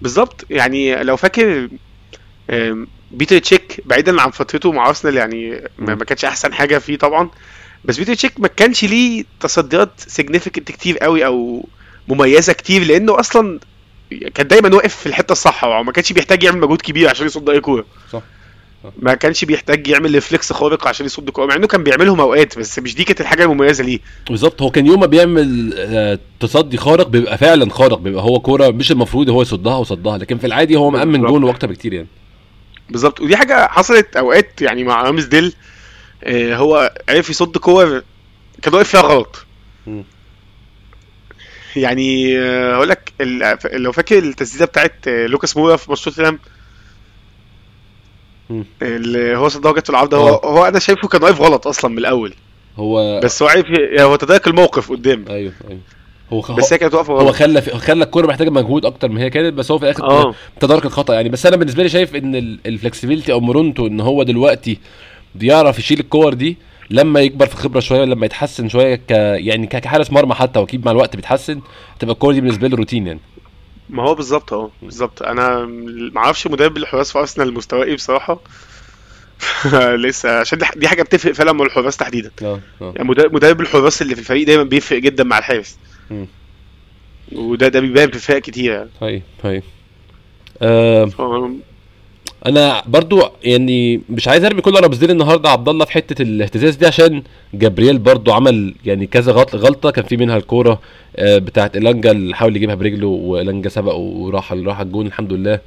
بالظبط يعني لو فاكر بيتر تشيك بعيدا عن فترته مع أرسنال يعني. ما كانش أحسن حاجة فيه طبعا بس بيتر تشيك ما كانش ليه تصديات significant كتير قوي أو مميزة كتير لأنه أصلا كان دايما واقف في الحتة الصح أو ما كانش بيحتاج يعمل مجهود كبير عشان يصد أي كورة صح. ما كانش بيحتاج يعمل reflex خارق عشان يصد كورة مع إنه كان بيعملهم أوقات بس مش دي كانت الحاجة المميزة ليه بالظبط هو كان يوم ما بيعمل آه، تصدي خارق بيبقى فعلا خارق بيبقى هو كورة مش المفروض هو يصدها وصدها لكن في العادي هو مأمن. جون وأكتر بكتير يعني بالظبط ودي حاجة حصلت أوقات يعني مع رامسديل آه، هو عرف يصد كور كان واقف فيها غلط. يعني آه، هقول لك لو فاكر التسديدة بتاعت آه، لوكاس مورا في ماتش توتنهام. اللي هو صدها وجت في العارضه هو آه. هو أنا شايفه كان واقف غلط أصلا من الأول. هو بس هو عرف ي- يعني هو تدارك الموقف قدام. أيوه أيوه. هو بس هي كانت واقفة هو خلى خلى الكورة محتاجة مجهود أكتر ما هي كانت بس هو في الآخر آه. تدارك الخطأ يعني. بس أنا بالنسبة لي شايف إن ال flexibility أو مرونته إن هو دلوقتي بيعرف يشيل الكور دي لما يكبر في خبرة شوية لما يتحسن شوية ك يعني كحارس مرمى حتى وأكيد مع الوقت بيتحسن تبقى الكور دي بالنسبة له روتين يعني. ما هو بالظبط اهو بالظبط. أنا ما أعرفش مدرب الحراس في أرسنال مستواه إيه بصراحة. <laughs> لسه عشان دي- حاجة بتفرق فعلا مع الحراس تحديدا. آه آه. يعني مدرب الحراس اللي في الفريق دايما بيفرق جدا مع الحارس. وده ده بيبان في فرق كتير يعني. هاي هاي آه أنا برضو يعني مش عايز ارمي كل رمزين النهارده عبد الله في حتة الاهتزاز دي عشان جبريل برضو عمل يعني كذا غلط غلطة كان في منها الكورة آه، بتاعت الانجا اللي حاول يجيبها برجله والانجا سبق وراح راح الجون الحمد لله.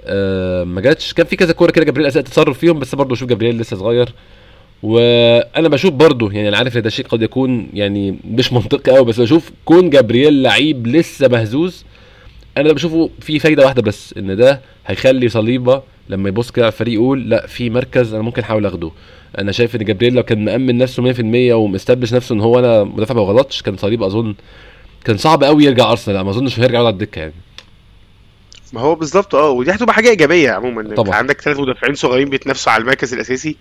آه، ما جاتش. كان في كذا كورة كده جبريل اساء التصرف فيهم بس برضو شوف جبريل لسه صغير. وأنا بشوف برضو يعني أنا عارف إن ده شيء قد يكون يعني مش منطقي قوي بس بشوف كون جبريل لعيب لسه مهزوز أنا بشوفه في فايدة واحدة بس إن ده هيخلي صليبة لما يبص كده على الفريق يقول لا في مركز أنا ممكن أحاول أخده. أنا شايف إن جبريل لو كان مأمن نفسه 100% ومستبلش نفسه إن هو أنا مدافع ما غلطش كان صليبه أظن كان صعب قوي يرجع أرسنال. ما أظنش هيرجع يقعد على الدكة يعني. ما هو بالظبط آه ودي هتبقى حاجة إيجابية عموما. أنت طبعا. عندك ثلاث مدافعين صغيرين بيتنافسوا على المركز الأساسي.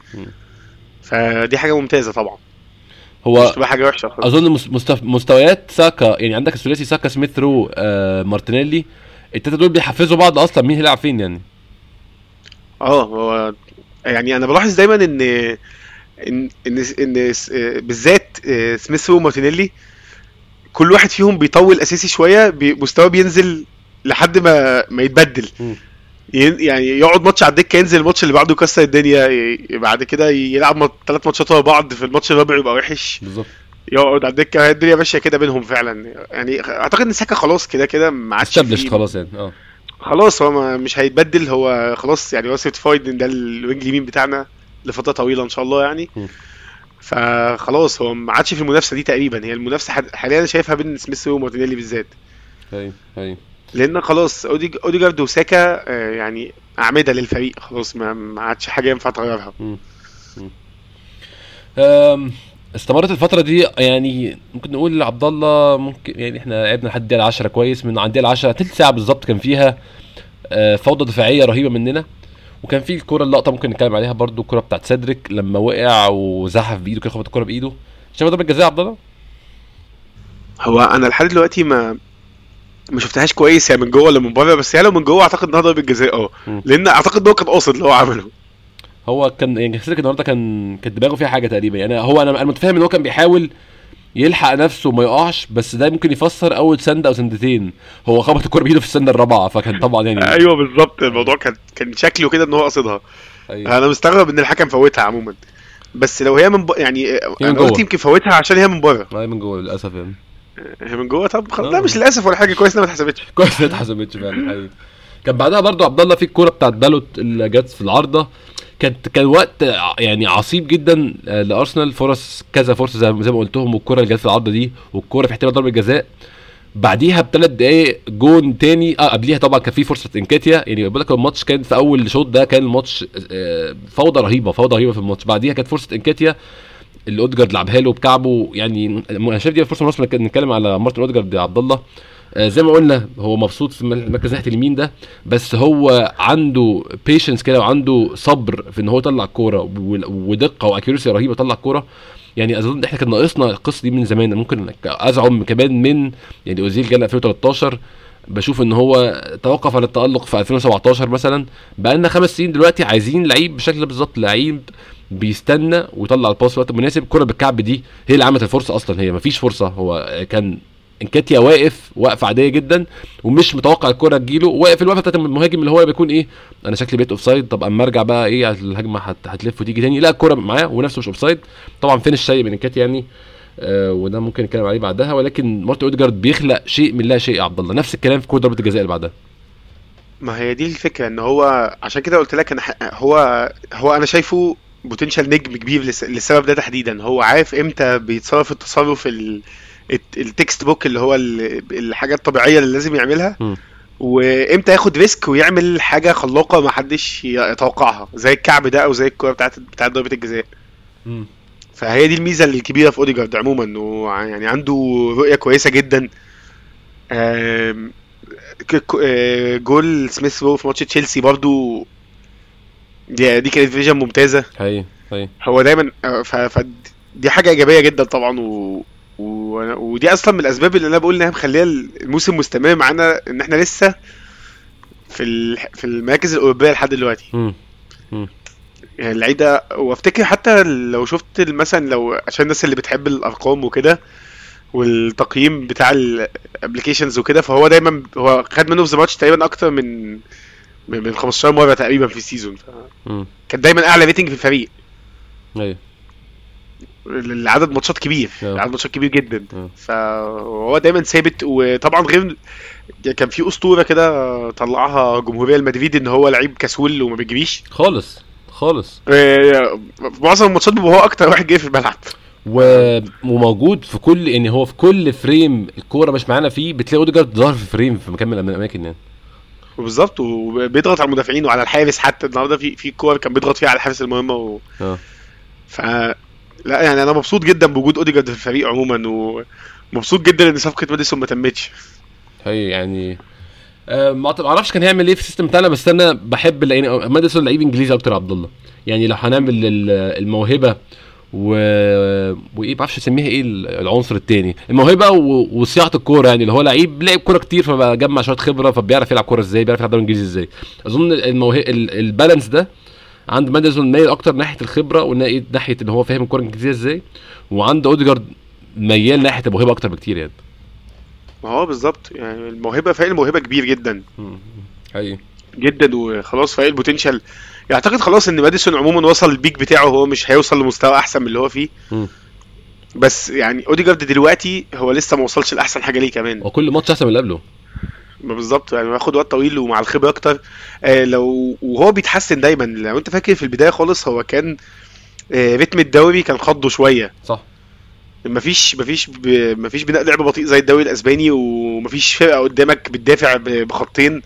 فدي حاجة ممتازة طبعا. مش هو تبقى حاجة وحشة أظن مس- مستف... مستويات ساكا يعني عندك الثلاثي ساكا سميث رو آه مارتينيلي. التلاتة دول بيحفزوا بعض أصلا مين هيلعب فين يعني. آه هو يعني أنا بلاحظ دايما ان ان إن, إن بالذات آه، سميث ومارتينيلي كل واحد فيهم بيطول أساسي شوية مستواه بينزل لحد ما ما يتبدل. يعني يقعد ماتش على الدكة ينزل الماتش اللي بعده يكسر الدنيا بعد كده يلعب ثلاث ماتشات ورا بعض في الماتش الرابع يبقى وحش. بالظبط. يقعد على الدكة الدنيا ماشية كده بينهم فعلا. يعني أعتقد إن ساكا خلاص كده كده ما عادش خلاص يعني آه. خلاص هو مش هيتبدل هو خلاص يعني هو certified إن ده ال wing اليمين بتاعنا لفترة طويلة إن شاء الله يعني. فخلاص هو ما عادش في المنافسة دي تقريبا هي المنافسة حاليا أنا شايفها بين سميث ومارتينيلي بالذات. هاي هاي لأن خلاص أوديجارد وساكا آه، يعني أعمدة للفريق خلاص ما عادش حاجة ينفع تغيرها. استمرت الفترة دي يعني ممكن نقول عبد الله ممكن يعني إحنا لعبنا لحد الدقيقة 10 كويس من عند الدقيقة 10 تلت ساعة بالظبط كان فيها آه، فوضى دفاعية رهيبة مننا. وكان في الكرة اللقطة ممكن نتكلم عليها برضو الكرة بتاعت سيدريك لما وقع وزحف بإيده كده خبط الكرة بإيده. شايف ضربة جزاء عبد الله؟ هو أنا لحد دلوقتي ما ما شفتهاش كويس هي من جوه ولا من بره؟ بس هي لو من جوه أعتقد إنها ضربة جزاء آه. لأن أعتقد إن هو كان قاصد اللي هو عمله. هو كان يعني سيدريك النهارده كان كانت دماغه فيها حاجة تقريبا. يعني هو أنا أنا متفاهم إن هو كان بيحاول يلحق نفسه وما يقعش بس ده ممكن يفسر أول سنده أو سندتين. هو خبط الكورة بإيده في السنده الرابعه فكان طبعا يعني أيوه بالظبط. الموضوع كان كان شكله كده إن هو قصدها أيوة. أنا مستغرب إن الحكم فوتها عموما. بس لو هي من ب... يعني من أنا جوه. قلت يمكن فوتها عشان هي من بره. هي من جوه للأسف يعني. هي من جوه؟ طب خلاص. لا مش للأسف ولا حاجة. كويس إنها ما اتحسبتش. <laughs> كويس ما اتحسبتش فعلا كان بعدها برضو عبد الله في الكوره بتاعت بالوت اللي جت في العارضة. كانت كان وقت يعني عصيب جدا لأرسنال. فرص كذا فرصة زي زي ما قلتهم والكوره اللي جت في العارضه دي والكوره في احتمال ضربة جزاء. بعديها بثلاث دقايق جون تاني. آه قبليها طبعا كان في فرصة إنكاتيا. يعني بقول لك الماتش كان في أول شوط ده كان الماتش آه، فوضى رهيبة فوضى رهيبة في الماتش. بعديها كانت فرصة إنكاتيا اللي أودجارد لعبها له بكعبه. يعني أنا شايف دي فرصة مناسبة نتكلم على مارتن أودجارد عبد الله. زي ما قلنا هو مبسوط في مركز ناحية اليمين ده بس هو عنده patience كده وعنده صبر في إن هو يطلع الكورة ودقة و accuracy رهيبة يطلع الكورة. يعني أظن إحنا كان ناقصنا القصة دي من زمان. ممكن أزعم كمان من يعني أوزيل جانا 2013 بشوف إن هو توقف عن التألق في 2017 مثلا. بقى لنا خمس سنين دلوقتي عايزين لعيب بشكل بالظبط لعيب بيستنى ويطلع ال pass في الوقت المناسب. الكرة بالكعب دي هي اللي عملت الفرصة أصلا. هي مفيش فرصة. هو كان انكاتيا واقف وقفه عادية جدا ومش متوقع الكره تجيله. واقف الوقفه بتاعت المهاجم اللي هو بيكون إيه؟ أنا شكلي بقيت offside طب أما أرجع بقى إيه؟ الهجمة هت- هتلف وتيجي تاني. لا الكره معاه ونفسه مش offside طبعا فين الشيء من انكاتيا يعني؟ آه وده ممكن نتكلم عليه بعدها. ولكن مارتن اوديجارد بيخلق شيء من لا شيء يا عبد الله. نفس الكلام في كوره ضربة الجزاء اللي بعدها. ما هي دي الفكرة إن هو عشان كده قلت لك أنا هو هو أنا شايفه potential نجم كبير لس- للسبب ده تحديدا. هو عارف إمتى بيتصرف التصرف ال- ال textbook اللي هو ال- الحاجة الطبيعية اللي لازم يعملها. وامتى ياخد risk ويعمل حاجة خلاقة ما حدش يتوقعها زي الكعب ده أو زي الكورة بتاعت بتاعت ضربة الجزاء. فهي دي الميزة الكبيرة في أوديجارد عموما إنه يعني عنده رؤية كويسة جدا. آه، جول سميث رو في ماتش تشيلسي برضو دي, دي كانت vision ممتازة. هي هي هو دايما آه، ف دي حاجة إيجابية جدا طبعا و... ودي أصلا من الأسباب اللي أنا بقول إنها مخلية الموسم مستمر معانا إن إحنا لسه في ال... في المراكز الأوروبية لحد دلوقتي. يعني اللعيب ده وأفتكر حتى لو شفت مثلا لو عشان الناس اللي بتحب الأرقام وكده والتقييم بتاع ال applications وكده فهو دايما هو خد منه في the match تقريبا أكتر من من من 15 مرة تقريبا في ال season. كان دايما أعلى rating في الفريق. أيوه. العدد ماتشات كبير آه. عدد ماتشات كبير جدا. آه. فهو دايما ثابت وطبعا غير كان في أسطورة كده طلعها جمهورية المدريد إن هو لعيب كسول وما بيجريش خالص خالص. آه، معظم الماتشات هو أكتر واحد جاي في الملعب. و... وموجود في كل يعني هو في كل frame الكورة مش معانا فيه بتلاقي أوديجارد ظاهر في frame في مكان من الأماكن يعني. بالظبط وبيضغط على المدافعين وعلى الحارس حتى. النهارده في في كور كان بيضغط فيها على الحارس المهمة و... آه. ف لا يعني أنا مبسوط جدا بوجود أوديجارد في الفريق عموما ومبسوط جدا إن صفقة ماديسون ما تمتش. هي يعني آه ما أعرفش كان هيعمل إيه في system بتاعنا بس أنا بحب يعني ماديسون لعيب إنجليزي أكتر عبد الله. يعني لو هنعمل ال- الموهبة و... وإيه ما أعرفش أسميها إيه العنصر التاني. الموهبة و... وصياعة الكورة يعني اللي هو لعيب لعب كورة كتير فبقى جمع شوية خبرة فبيعرف يلعب كورة إزاي بيعرف يلعب دوري إنجليزي إزاي. أظن الموهبه ال... balance ده عند ماديسون مايل أكتر ناحية الخبرة وناحيه ناحية إن هو فاهم الكوره الانجليزيه إزاي وعند أوديجارد ميال ناحية الموهبه أكتر بكتير يعني. ما هو بالظبط يعني الموهبة فريق الموهبة كبير جدا. حقيقي. جدا وخلاص فريق potential يعتقد خلاص إن ماديسون عموما وصل peak بتاعه هو مش هيوصل لمستوى أحسن من اللي هو فيه. مم. بس يعني أوديجارد دلوقتي هو لسه ما وصلش لأحسن حاجة ليه كمان. وكل ماتش أحسن من اللي قبله. ما بالظبط يعني هياخد وقت طويل ومع الخبرة أكتر. آه لو وهو بيتحسن دايما. لو أنت فاكر في البداية خالص هو كان آه رتم الدوري كان خضه شوية. صح. مفيش مفيش ب... مفيش بناء لعب بطيء زي الدوري الأسباني ومفيش فرقة قدامك بتدافع. بخطين.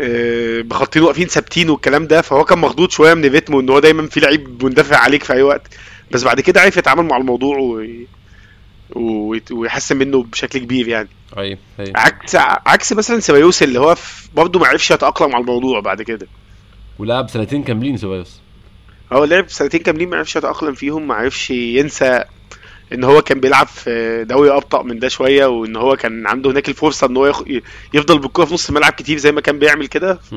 آه، بخطين واقفين ثابتين والكلام ده. فهو كان مخضوض شوية من الريتم وإن هو دايما في لعيب مندفع عليك في أي وقت. بس بعد كده عرف يتعامل مع الموضوع و... ويحسن منه بشكل كبير يعني. أيوه أيوه عكس عكس مثلا سيبايوس اللي هو. برضه ما عرفش يتأقلم على الموضوع بعد كده. ولعب سنتين كاملين سيبايوس. هو لعب سنتين كاملين ما عرفش يتأقلم فيهم ما عرفش ينسى إن هو كان بيلعب في دوري أبطأ من ده شوية وإن هو كان عنده هناك الفرصة إن هو يخ... يفضل بالكورة في نص الملعب كتير زي ما كان بيعمل كده. ف...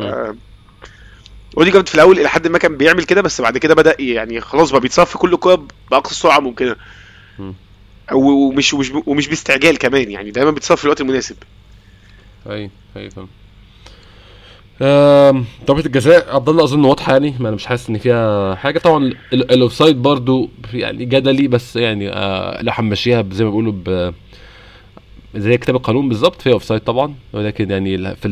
اوديجارد في الأول إلى حد ما كان بيعمل كده بس بعد كده بدأ يعني خلاص بقى بيتصرف كل كوره بأقصى سرعة ممكنة. مم. ومش ومش ومش باستعجال كمان يعني دايما بيتصرف في الوقت المناسب. اي أي فاهم. ضربة الجزاء عبد الله أظن واضحة يعني ما أنا مش حاسس إن فيها حاجة. طبعا ال- ال offside برضو يعني جدلي بس يعني آه لو هنمشيها زي ما بيقولوا زي كتاب القانون بالظبط فيها offside طبعا. ولكن يعني في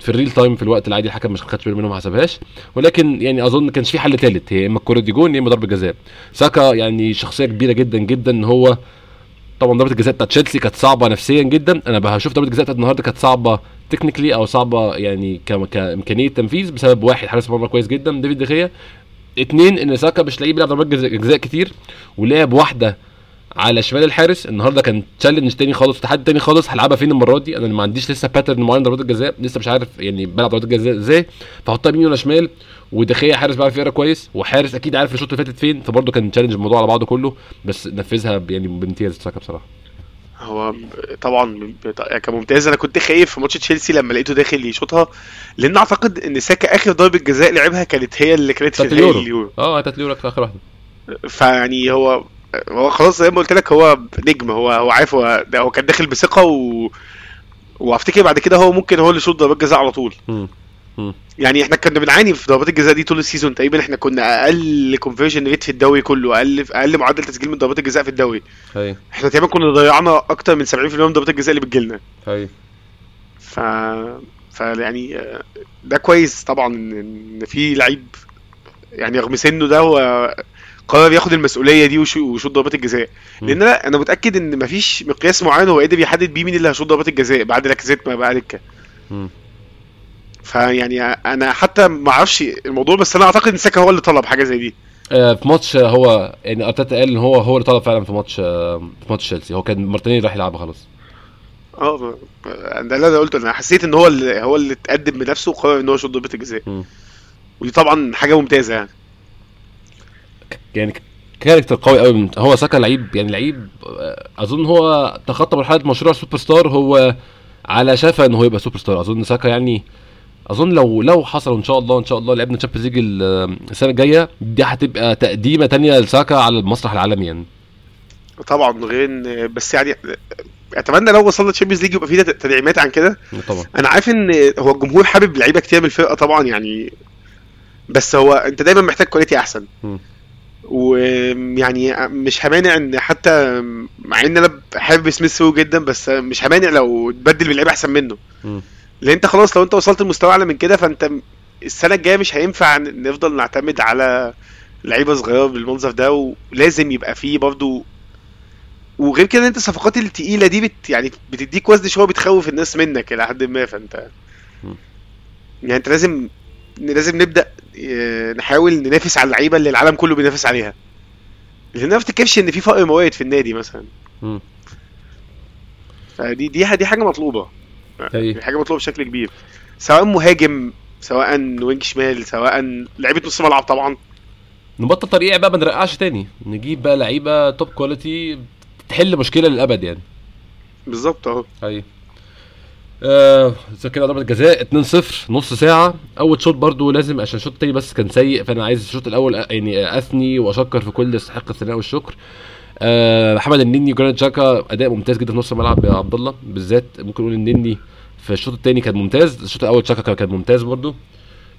في ال real time في الوقت العادي الحكم مش خدش باله منه ما حسبهاش. ولكن يعني أظن ما كانش في حل ثالث هي إما الكوره دي جون يا إما ضربة جزاء. ساكا يعني شخصية كبيرة جدا جدا ان هو طبعا ضربة الجزاء بتاعت تشيلسي كانت صعبة نفسيا جدا. أنا بشوف ضربة الجزاء بتاعت النهارده كانت صعبة technically أو صعبة يعني كإمكانية تنفيذ بسبب واحد حارس مرمى كويس جدا ديفيد دخيا اتنين إن ساكا مش لاقيه بيلعب ضربات جزاء كتير ولعب واحدة على شمال الحارس. النهارده كان challenge تاني خالص تحدي تاني خالص. هلعبها فين المرة دي؟ أنا ما عنديش لسه pattern معين ضربات الجزاء. لسه مش عارف يعني بلعب ضربات الجزاء إزاي. فاحطها يمين ولا شمال. ودخيا حارس بيعرف يقرأ كويس. وحارس أكيد عارف الشوط اللي فاتت فين. فبرضه كان challenge الموضوع على بعضه كله. بس نفذها يعني بامتياز ساكا بصراحة. هو طبعا بت- كممتاز أنا كنت خايف في ماتش تشيلسي لما لقيته داخل يشوطها. لأن أعتقد إن ساكا آخر ضربة جزاء لعبها كانت هي اللي كانت في اليورو. آه بتاعت اليورو آخر واحدة. فيعني هو هو خلاص زي ما قلت لك هو نجم هو هو عارف هو ده هو كان داخل بثقة و وافتكر بعد كده هو ممكن هو اللي يشوط ضربات جزاء على طول. يعني إحنا كنا بنعاني في ضربات الجزاء دي طول ال season تقريبا إحنا كنا أقل conversion rate في الدوري كله أقل أقل معدل تسجيل من ضربات الجزاء في الدوري. هي إحنا تقريبا كنا ضيعنا أكتر من 70% من ضربات الجزاء اللي بتجيلنا. هي ف ف يعني ده كويس طبعا إن في لعيب يعني رغم سنه ده هو قرر ياخد المسؤولية دي ويشو- ويشوط ضربات الجزاء. لأن لا أنا متأكد إن مفيش مقياس معين هو قدر يحدد بيه مين اللي هيشوط ضربات الجزاء بعد لاكازيت ما بقى دكه. فيعني أنا حتى ما أعرفش الموضوع بس أنا أعتقد إن ساكا هو اللي طلب حاجة زي دي. آه، في ماتش هو يعني أرتيتا قال إن هو هو اللي طلب فعلا في ماتش آه، في ماتش تشيلسي. هو كان مارتينيلي راح يلعبها خلاص. آه ده اللي أنا قلته. أنا حسيت إن هو اللي هو اللي اتقدم بنفسه وقرر إن هو يشوط ضربه الجزاء. ودي طبعا حاجة ممتازة يعني. يعني character قوي قوي. هو ساكا لعيب يعني لعيب آه، أظن هو تخطى مرحلة مشروع سوبر ستار هو على شفا ان هو يبقى سوبر ستار أظن ساكا يعني أظن لو لو حصل إن شاء الله إن شاء الله لعبنا Champions League ال- السنة الجاية دي هتبقى تقديمة تانية لساكا على المسرح العالمي يعني. طبعا غير بس يعني أتمنى لو وصلنا Champions League يبقى في تدعيمات عن كده. طبعا. أنا عارف إن هو الجمهور حابب لعيبة كتير من الفرقة طبعا يعني بس هو أنت دايما محتاج quality أحسن. ويعني مش همانع إن حتى مع إن أنا حابب سميث رو جدا بس مش همانع لو تبدل بلعيبه أحسن منه. لأن أنت خلاص لو أنت وصلت لمستوى أعلى من كده فأنت السنة الجاية مش هينفع نفضل نعتمد على لعيبة صغيرة بالمنظر ده ولازم يبقى فيه برضو وغير كده أنت الصفقات التقيلة دي بت يعني بتديك وزن شوية بتخوف الناس منك إلى حد ما فأنت. يعني أنت لازم لازم نبدأ نحاول ننافس على اللعيبة اللي العالم كله بينافس عليها. لأن ما افتكرش إن في فقر موارد في النادي مثلا. مم. فدي دي دي حاجة مطلوبة. دي حاجة مطلوبة بشكل كبير. سواء مهاجم سواء wing شمال سواء لعيبة نص ملعب طبعا. نبطل طريقة بقى نرقعش تاني. نجيب بقى لعيبة top quality تحل مشكلة للأبد يعني. بالظبط أهو. اي آه كده ضربة جزاء 2-0 نص ساعة. أول شوط برضو لازم عشان الشوط التاني بس كان سيء فأنا عايز الشوط الأول أ- يعني أثني وأشكر في كل يستحق الثناء والشكر. آه محمد النني وجرانيت جاكا أداء ممتاز جدا في نص الملعب يا عبد الله. بالذات ممكن نقول النني في الشوط التاني كان ممتاز الشوط الأول شاكا كان- ممتاز برضو.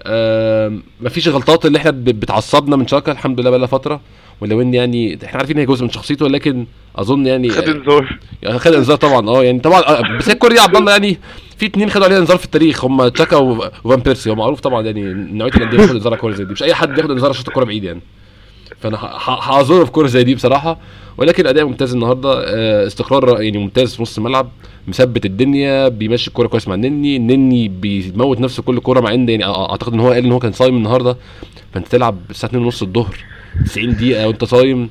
آه مفيش غلطات اللي إحنا بتعصبنا من شاكا الحمد لله بقى فترة. ولو إن يعني إحنا عارفين هي جزء من شخصيته ولكن أظن يعني خد إنذار. يعني خد إنذار طبعا آه يعني طبعا آه، بس يا عبد الله يعني في اتنين خدوا عليها إنذار في التاريخ هم تشاكا وفان بيرسي. هو معروف طبعا يعني نوعية الأندية بتاخد إنذار على كوره زي دي. مش أي حد ياخد إنذار عشان الكورة بعيد يعني. فأنا هعذره في كوره زي دي بصراحة. ولكن أداء ممتاز النهارده آه، استقرار يعني ممتاز في نص الملعب. مثبت الدنيا بيمشي الكورة كويس مع النني النني بيموت نفسه كل كورة مع إن يعني أعتقد إن هو قال إن هو كان صايم النهارده. فأنت تلعب الساعة 2 ونص الظهر. 90 دقيقة وانت صايم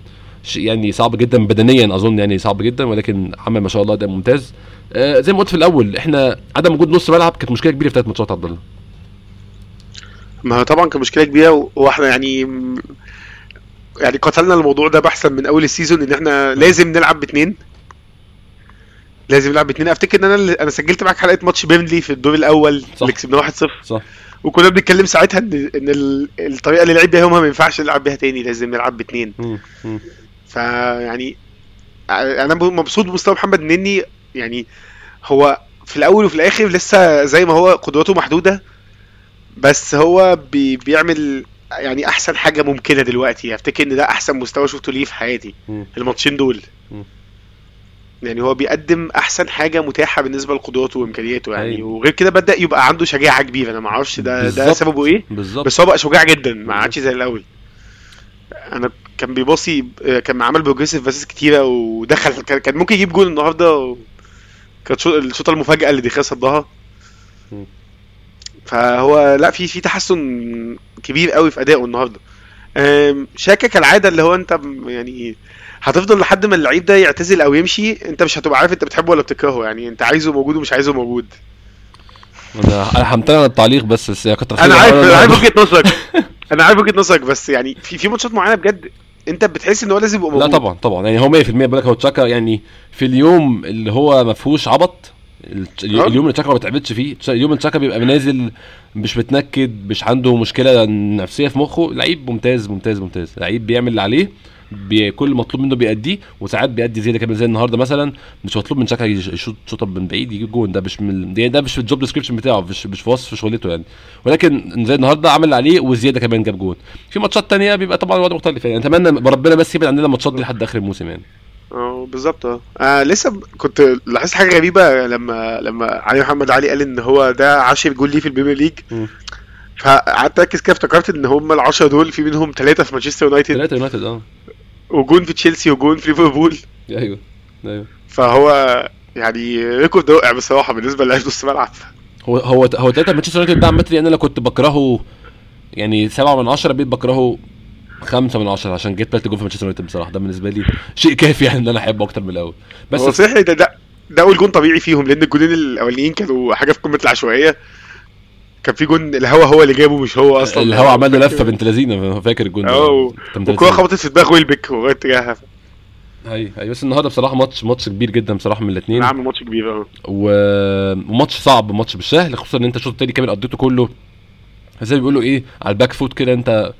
يعني صعب جدا بدنيا أظن يعني صعب جدا ولكن عمل ما شاء الله اداء ممتاز. آه زي ما قلت في الأول إحنا عدم وجود نص ملعب كانت مشكلة كبيرة في ثلاث ماتشات عبد الله. ما طبعا كان مشكلة كبيرة وإحنا يعني يعني قتلنا الموضوع ده بحثا من أول ال season إن إحنا لازم نلعب باتنين. لازم نلعب باتنين. أفتكر إن أنا أنا سجلت معاك حلقة ماتش بيرنلي في الدور الأول. اللي كسبناه 1-0 صح. وكنا بنتكلم ساعتها إن إن ال- الطريقة اللي لعب بيها يومها ما ينفعش نلعب بيها تاني لازم نلعب. مم. فيعني أنا مبسوط بمستوى محمد نني يعني هو في الأول وفي الآخر لسه زي ما هو قدراته محدودة بس هو بي بيعمل يعني أحسن حاجة ممكنة دلوقتي أفتكر إن ده أحسن مستوى شفته ليه في حياتي. الماتشين دول. يعني هو بيقدم أحسن حاجة متاحة بالنسبة لقدراته وإمكانياته يعني. أيوة. وغير كده بدأ يبقى عنده شجاعة كبيرة. أنا ما أعرفش ده ده بالظبط. سببه إيه. بالظبط. بس هو بقى شجاع جدا. ما عادش زي الأول. أنا كان بيباصي كان عمل progressive passes كتيرة ودخل كان ممكن يجيب جول النهارده و... كانت شو- الشوطة المفاجأة اللي دخل صدها. فهو لا في في تحسن كبير قوي في ادائه النهارده. شاكا كالعاده اللي هو أنت يعني هتفضل لحد ما اللعيب ده يعتزل أو يمشي انت مش هتبقى عارف انت بتحبه ولا بتكرهه يعني انت عايزه موجود ومش عايزه موجود. أنا همتنع عن التعليق بس بس كتر خير أنا عارف أنا <laughs> عارف وجهة نظرك. أنا عارف وجهة نظرك بس يعني في في ماتشات معينة بجد انت بتحس إن هو لازم يبقى لا موجود. طبعا طبعا. يعني هو 100% بقول لك هو تشاكا يعني في اليوم اللي هو ما فيهوش عبط آه. اليوم اللي تشاكا ما بيتعبتش فيه اليوم اللي تشاكا بيبقى نازل مش متنكد مش عنده مشكلة نفسية في مخه لعيب ممتاز ممتاز ممتاز. لعيب بيعمل اللي عليه كل مطلوب منه بيأديه وساعات بيأدي زيادة كمان. زي النهارده مثلا مش مطلوب من يش- يشوط شوطه من بعيد يجيب جون. ده مش من ده, مش في ال job description بتاعه مش مش في وصف شغلته يعني. ولكن زي النهارده عمل عليه وزيادة كمان جاب جون. في ماتشات تانية بيبقى طبعا الوضع مختلف يعني. أتمنى ربنا بس يبعد عندنا الماتشات دي لحد آخر الموسم يعني. آه بالظبط. آه آه، لسه ب- كنت لاحظت حاجة غريبة لما لما علي محمد علي قال إن هو ده 10 جول ليه في ال Premier League. فقعدت أركز كده افتكرت إن هم ال 10 دول في منهم ثلاثة في مانشستر يونايتد. ثلاثة يونايتد آه. وجون في تشيلسي وجون في ليفربول. أيوه أيوه. فهو يعني record رائع بصراحة بالنسبة للاعب نص ملعب. هو هو هو ثلاثة مانشستر يونايتد ده يعني أنا لو كنت بكرهه يعني سبعة من عشرة بقيت بكرهه خمسة من عشرة عشان جيت بلت جول في مانشستر يونايتد بصراحة. ده بالنسبة لي شيء كافي يعني إن أنا أحبه أكتر من الأول. بس هو صحيح ده ده ده أول جون طبيعي فيهم لأن الجونين الأولانيين كانوا حاجة في قمة العشوائية. كان في جون الهوا هو اللي جابه مش هو أصلا. الهوا عمل له لفة بنت لذينة فاكر الجون ده. آه والكوره. خبطت في دماغ ويلبك وغير اتجاهها أيوه أيوه بس النهارده بصراحة ماتش ماتش كبير جدا بصراحة من الاثنين عامل ماتش كبير أه. و- وماتش صعب ماتش مش سهل خصوصا إن أنت الشوط التاني كامل قضيته كله. زي ما بيقولوا إيه على ال back foot كده أنت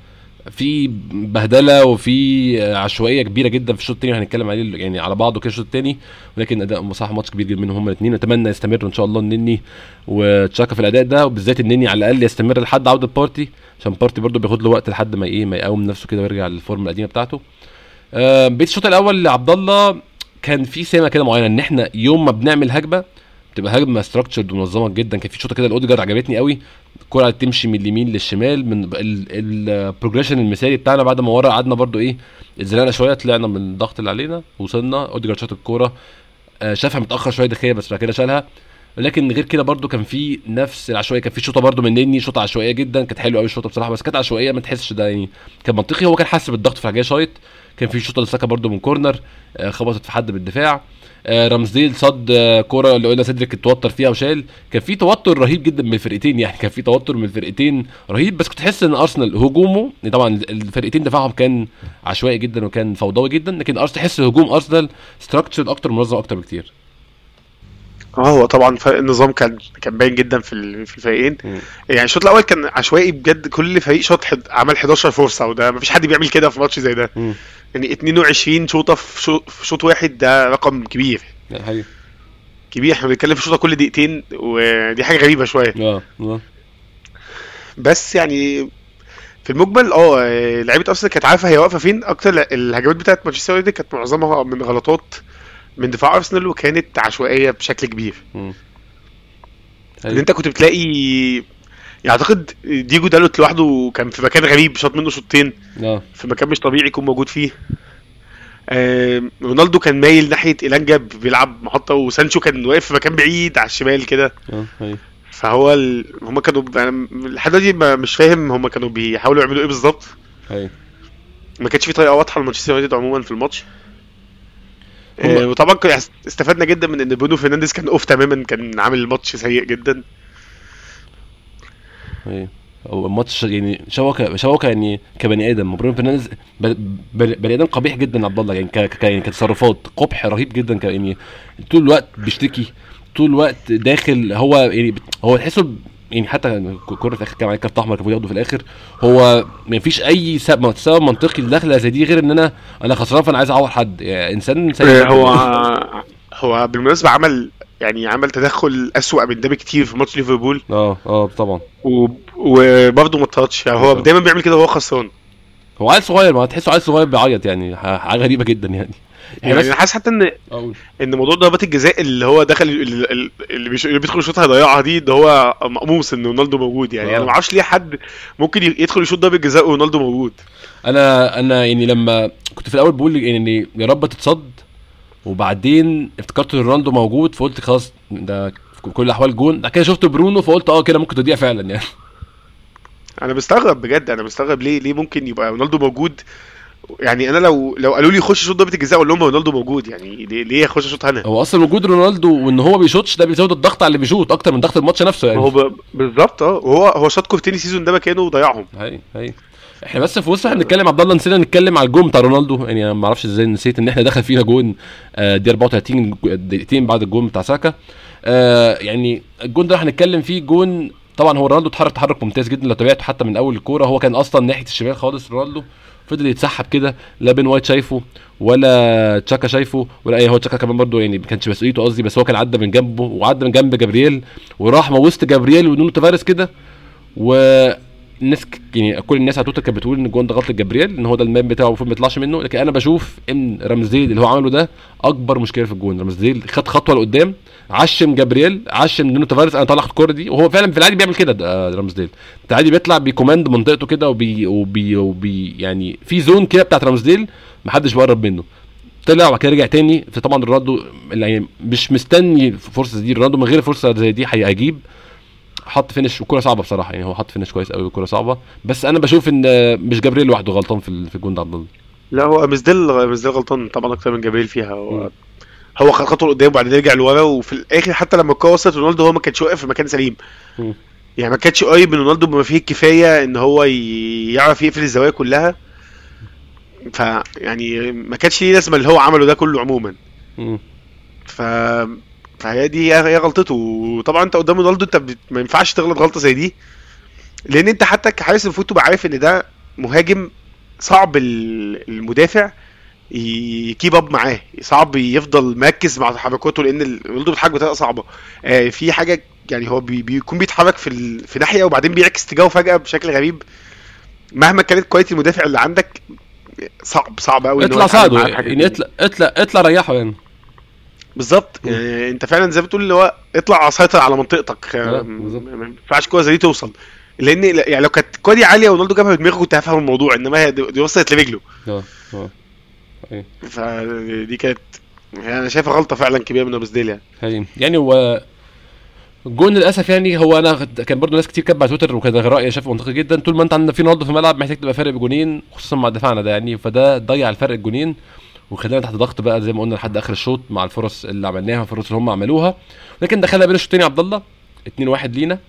في بهدلة وفي عشوائية كبيرة جدا في الشوط التاني هنتكلم عليه يعني على بعضه كده الشوط التاني. ولكن أداء بصراحه ماتش كبير جدا منهم هما الاثنين أتمنى يستمر إن شاء الله النني وتشاكا في الأداء ده وبالذات النني على الأقل يستمر لحد عودة بارتي عشان بارتي برضه بياخد له وقت لحد ما إيه ما يقوم نفسه كده ويرجع لل form القديمة بتاعته. آه بقية الشوط الأول يا عبد الله كان في سمة كده معينة إن إحنا يوم ما بنعمل هجمة بتبقى هجمة structured ومنظمة جدا. كان في شوطة كده لأوديجارد عجبتني قوي. الكرة تمشي من اليمين للشمال من ال progression المثالي بتاعنا بعد ما ورا قعدنا برضو إيه اتزنقنا شوية طلعنا من الضغط اللي علينا وصلنا أوديجارد شاط الكوره آه، شافها متأخر شوية داخلية بس بعد كده شالها. لكن غير كده برضو كان في نفس العشوائية. كان في شوطة برضو من نني شوطة عشوائية جدا. كانت حلوة قوي الشوطة بصراحة بس كانت عشوائية. ما تحسش ده يعني كان منطقي. هو كان حاسس بالضغط فشايط. كان في شوطة لساكا برضو من corner آه، خبطت في حد بالدفاع. رمزديل صد آه، كوره اللي قلنا سيدريك اتوتر فيها وشال كان في توتر رهيب جدا من الفرقتين يعني كان في توتر من الفرقتين رهيب بس كنت تحس إن أرسنال هجومه يعني طبعا الفرقتين دفاعهم كان عشوائي جدا وكان فوضوي جدا لكن أرسنال تحس هجوم أرسنال structured أكتر منظم أكتر بكتير آه هو طبعا فرق النظام كان كان باين جدا في في الفريقين. يعني الشوط الأول كان عشوائي بجد كل فريق حد عمل 11 فرصة وده مفيش حد بيعمل كده في ماتش زي ده مم. يعني 22 شوطة في شو- في شوط واحد ده رقم كبير. حقيقي. كبير إحنا بنتكلم في شوطه كل دقيقتين ودي حاجة غريبة شوية. آه آه. بس يعني في المجمل آه لعيبة أرسنال كانت عارفة هي واقفة فين. أكتر الهجمات بتاعت مانشستر يونايتد كانت معظمها من غلطات من دفاع أرسنال وكانت عشوائية بشكل كبير. إن أنت كنت بتلاقي أعتقد ديجو دالوت لوحده كان في مكان غريب شاط منه شوطين آه. في مكان مش طبيعي يكون موجود فيه. رونالدو كان مايل ناحية إيلانجا بيلعب محطة وسانشو كان واقف في مكان بعيد على الشمال كده. آه أيوه. فهو ال... هم كانوا أنا لحد دلوقتي ما- مش فاهم هم كانوا بيحاولوا يعملوا إيه بالظبط. أيوه. ما كانش في طريقة واضحة لمانشستر يونايتد عموما في الماتش. آه، وطبعا استفدنا جدا من إن برونو فرنانديز كان off تماما كان عامل الماتش سيء جدا. أيوه هو الماتش يعني شوكه شوكه يعني كبني آدم. برونو فرنانديز بني آدم قبيح جدا عبد الله. يعني ك- ك- يعني كتصرفات قبح رهيب جدا ك- يعني طول الوقت بيشتكي طول الوقت داخل. هو يعني هو تحسه يعني حتى الكوره في الآخر كان عليه كارت أحمر كان ياخده في الآخر. هو ما فيش أي سبب سبب منطقي لدخلة زي دي غير إن أنا أنا خسران فأنا عايز اعور حد. يعني إنسان سيء. هو هو بالمناسبة عمل يعني عمل تدخل أسوأ من ده بكتير في ماتش ليفربول. آه آه طبعا. وبرضه ما اتطردش. يعني هو آه. دايما بيعمل كده وهو خسران. هو عيل صغير ما تحسه عيل صغير بيعيط يعني حاجة غريبة جدا يعني. يعني بس- أنا حاسس حتى إن أقول إن موضوع ضربات الجزاء اللي هو دخل ال- ال- اللي, بيش... اللي بيدخل يشوطها هيضيعها دي ده هو مقموص إن رونالدو موجود يعني. آه. أنا ما أعرفش ليه حد ممكن يدخل يشوط ضربة جزاء ورونالدو موجود. أنا أنا يعني لما كنت في الأول بقول يعني يا رب تتصد وبعدين افتكرت إن رونالدو موجود فقلت خلاص ده في كل الاحوال جون. بعد كده شفت برونو فقلت آه كده ممكن تضيع فعلا يعني. أنا مستغرب بجد أنا مستغرب ليه ليه ممكن يبقى رونالدو موجود؟ يعني أنا لو لو قالوا لي خش شوط ضربه الجزاء أقول لهم رونالدو موجود يعني ليه ليه اخش اشوط أنا هو أصلا وجود رونالدو وإن هو بيشوطش ده بيزود الضغط على اللي بيشوط أكتر من ضغط الماتش نفسه يعني. هو ب... بالظبط آه. وهو هو شاط كورتين ال season ده مكانه وضيعهم. هاي هاي. إحنا بس في وسط إحنا بنتكلم عبد الله نسينا نتكلم على الجون بتاع رونالدو. يعني أنا ما أعرفش إزاي نسيت إن إحنا دخل فينا جون آه، دي 34 دقيقتين بعد الجون بتاع ساكا. آه، يعني الجون ده هنتكلم فيه جون طبعا هو رونالدو اتحرك تحرك ممتاز جدا لو تابعته حتى من أول الكورة. هو كان أصلا ناحية الشمال خالص رونالدو فضل يتسحب كده لا بين وايت شايفه ولا تشاكا شايفه ولا أي هو تشاكا كمان برضه يعني ما كانش مسؤوليته قصدي بس هو كان عدى من جنبه وعدى من جنب جابرييل وراح ما وسط جابرييل ونونو تافاريس كده. والناس ك- يعني كل الناس على تويتر كانت بتقول إن الجون ده غلطة جابرييل إن هو ده ال man بتاعه المفروض ما يطلعش منه. لكن أنا بشوف إن رمزديل اللي هو عمله ده أكبر مشكلة في الجون. رمزديل خد خطوة لقدام عشم جابرييل عشم نونو تافاريس أنا طلع الكوره دي. وهو فعلا في العادي بيعمل كده ده- رمزديل العادي بيطلع بي command منطقته كده وبي, وبي, وبي يعني في zone كده بتاعت رمزديل محدش بيقرب منه. طلع وبعد كده رجع تاني فطبعا رونالدو يعني مش مستني الفرصه دي. رونالدو من غير فرصة زي دي هيجيب. حط finish وكوره صعبة بصراحة يعني هو حط finish كويس قوي وكوره صعبة بس أنا بشوف إن مش جابريل لوحده غلطان في في الجون ده عبد الله لا هو مزدل مزدل غلطان طبعا أكتر من جبريل فيها هو مم. هو خد خطوة لقدام وبعدين رجع لورا وفي الآخر حتى لما الكوره وصلت رونالدو هو ما كانش واقف في مكان سليم مم. يعني ما كانش قريب من رونالدو بما فيه الكفاية إن هو يعرف يقفل الزوايا كلها ف يعني ما كانش ليه لازمة اللي هو عمله ده كله عموما. ف فهي دي هي غلطته. وطبعا أنت قدام رونالدو أنت. ما ينفعش تغلط غلطة زي دي. لأن أنت حتى كحارس المفروض تبقى عارف إن ده مهاجم صعب ال- المدافع ي keep up معاه. صعب يفضل مركز مع تحركاته لأن ال- رونالدو بيتحرك بطريقة صعبة. آه في حاجة يعني هو بي بيكون بيتحرك في ال... في ناحية وبعدين بيعكس اتجاهه فجأة بشكل غريب. مهما كانت quality المدافع اللي عندك صعب صعب قوي اطلع ساعده يعني اطلع اطلع اطلع ريحه يعني. بالظبط. يعني انت فعلا زي ما بتقول اللي هو اطلع سيطر على منطقتك. آه،. ما ينفعش كوره زي دي توصل. لأن يعني لو كانت الكوره دي عالية ورونالدو جابها بدماغه كنت هفهم الموضوع إنما هي دي وصلت لرجله. آه آه. أيوة. فدي كانت يعني أنا شايفها غلطة فعلا كبيرة من ابو يعني. يعني هو الجون للأسف يعني هو أنا كان برضو ناس كتير كاتبه على تويتر وكان رايي شايفه منطقي جدا. طول ما أنت عندك في رونالدو في الملعب محتاج تبقى فارق بجونين خصوصا مع دفاعنا ده يعني. فده ضيع الفرق الجونين. وخلانا تحت ضغط بقى زي ما قلنا لحد آخر الشوط مع الفرص اللي عملناها الفرص اللي هم عملوها. لكن دخلنا بين الشوطين عبد الله 2 1 لينا.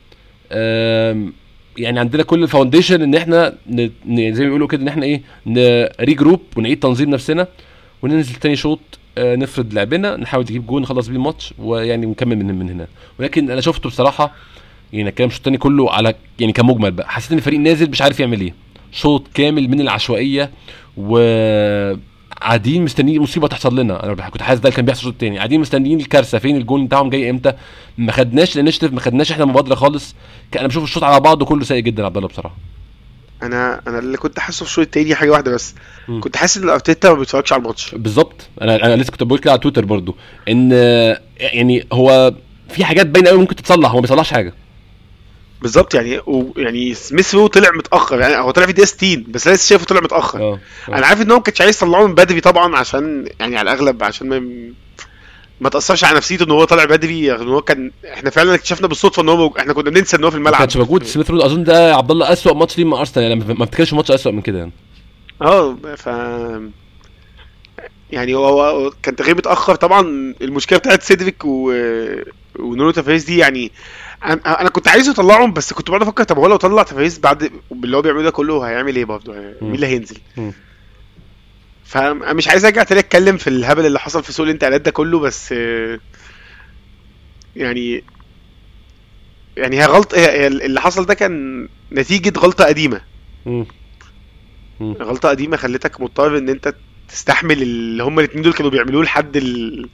يعني عندنا كل ال foundation إن إحنا ن... زي ما بيقولوا كده إن إحنا إيه regroup ونعيد تنظيم نفسنا وننزل تاني شوط آه، نفرد لعبنا نحاول نجيب جون نخلص بيه الماتش ويعني نكمل من من هنا. ولكن أنا شفته بصراحة يعني الكلام الشوط التاني كله على يعني كمجمل بقى. حسيت إن الفريق نازل مش عارف يعمل إيه. شوط كامل من العشوائية و قاعدين مستنيين مصيبه تحصل لنا. أنا كنت حاسس ده اللي كان بيحصل الشوط التاني قاعدين مستنيين الكارثة. فين الجون بتاعهم جاي إمتى؟ ما خدناش الانشيتيف ما خدناش إحنا مبادرة خالص. كان- أنا بشوف الشوط على بعضه كله سيء جدا عبد الله بصراحة. أنا أنا اللي كنت حاسه في الشوط التاني حاجة واحدة بس. مم. كنت حاسس إن أرتيتا ما بيتفرجش على الماتش. بالظبط. أنا أنا لسه كنت بقول كده على تويتر برضو. إن يعني هو في حاجات باينة قوي ممكن تتصلح. هو ما بيصلحش حاجة. بالظبط يعني و... يعني سميث رو طلع متأخر يعني هو طلع في دقيقة 60 بس لسه شايفه طلع متأخر. آه أنا عارف إن هو ما كانش عايز يطلعه من بدري طبعا عشان يعني على الأغلب عشان ما ما تأثرش على نفسيته إن هو طالع بدري إن هو كان إحنا فعلا اكتشفنا بالصدفة إن هو موج... إحنا كنا بننسى إن هو في ما الملعب كانش موجود. سميث رود أظن ده عبد الله اسوء ماتش ليه مع أرسنال يعني ما افتكرش ماتش اسوء من كده يعني. آه ف يعني هو كان تغيير متأخر. طبعا المشكلة بتاعت سيدريك و... ونونو تافاريز دي يعني أنا أنا كنت عايزه يطلعهم بس كنت بقعد أفكر طب هو لو طلع تافاريز بعد باللي هو بيعمله ده كله هيعمل إيه برضه مين اللي هينزل مم. فأنا مش عايز أرجع تاني أتكلم في الهبل اللي حصل في سوق الانتقالات ده كله بس يعني يعني هي غلط اللي حصل ده كان نتيجة غلطة قديمة مم. مم. غلطة قديمة خلتك مضطر إن أنت تستحمل اللي هما الاتنين دول كانوا بيعملوه لحد ال...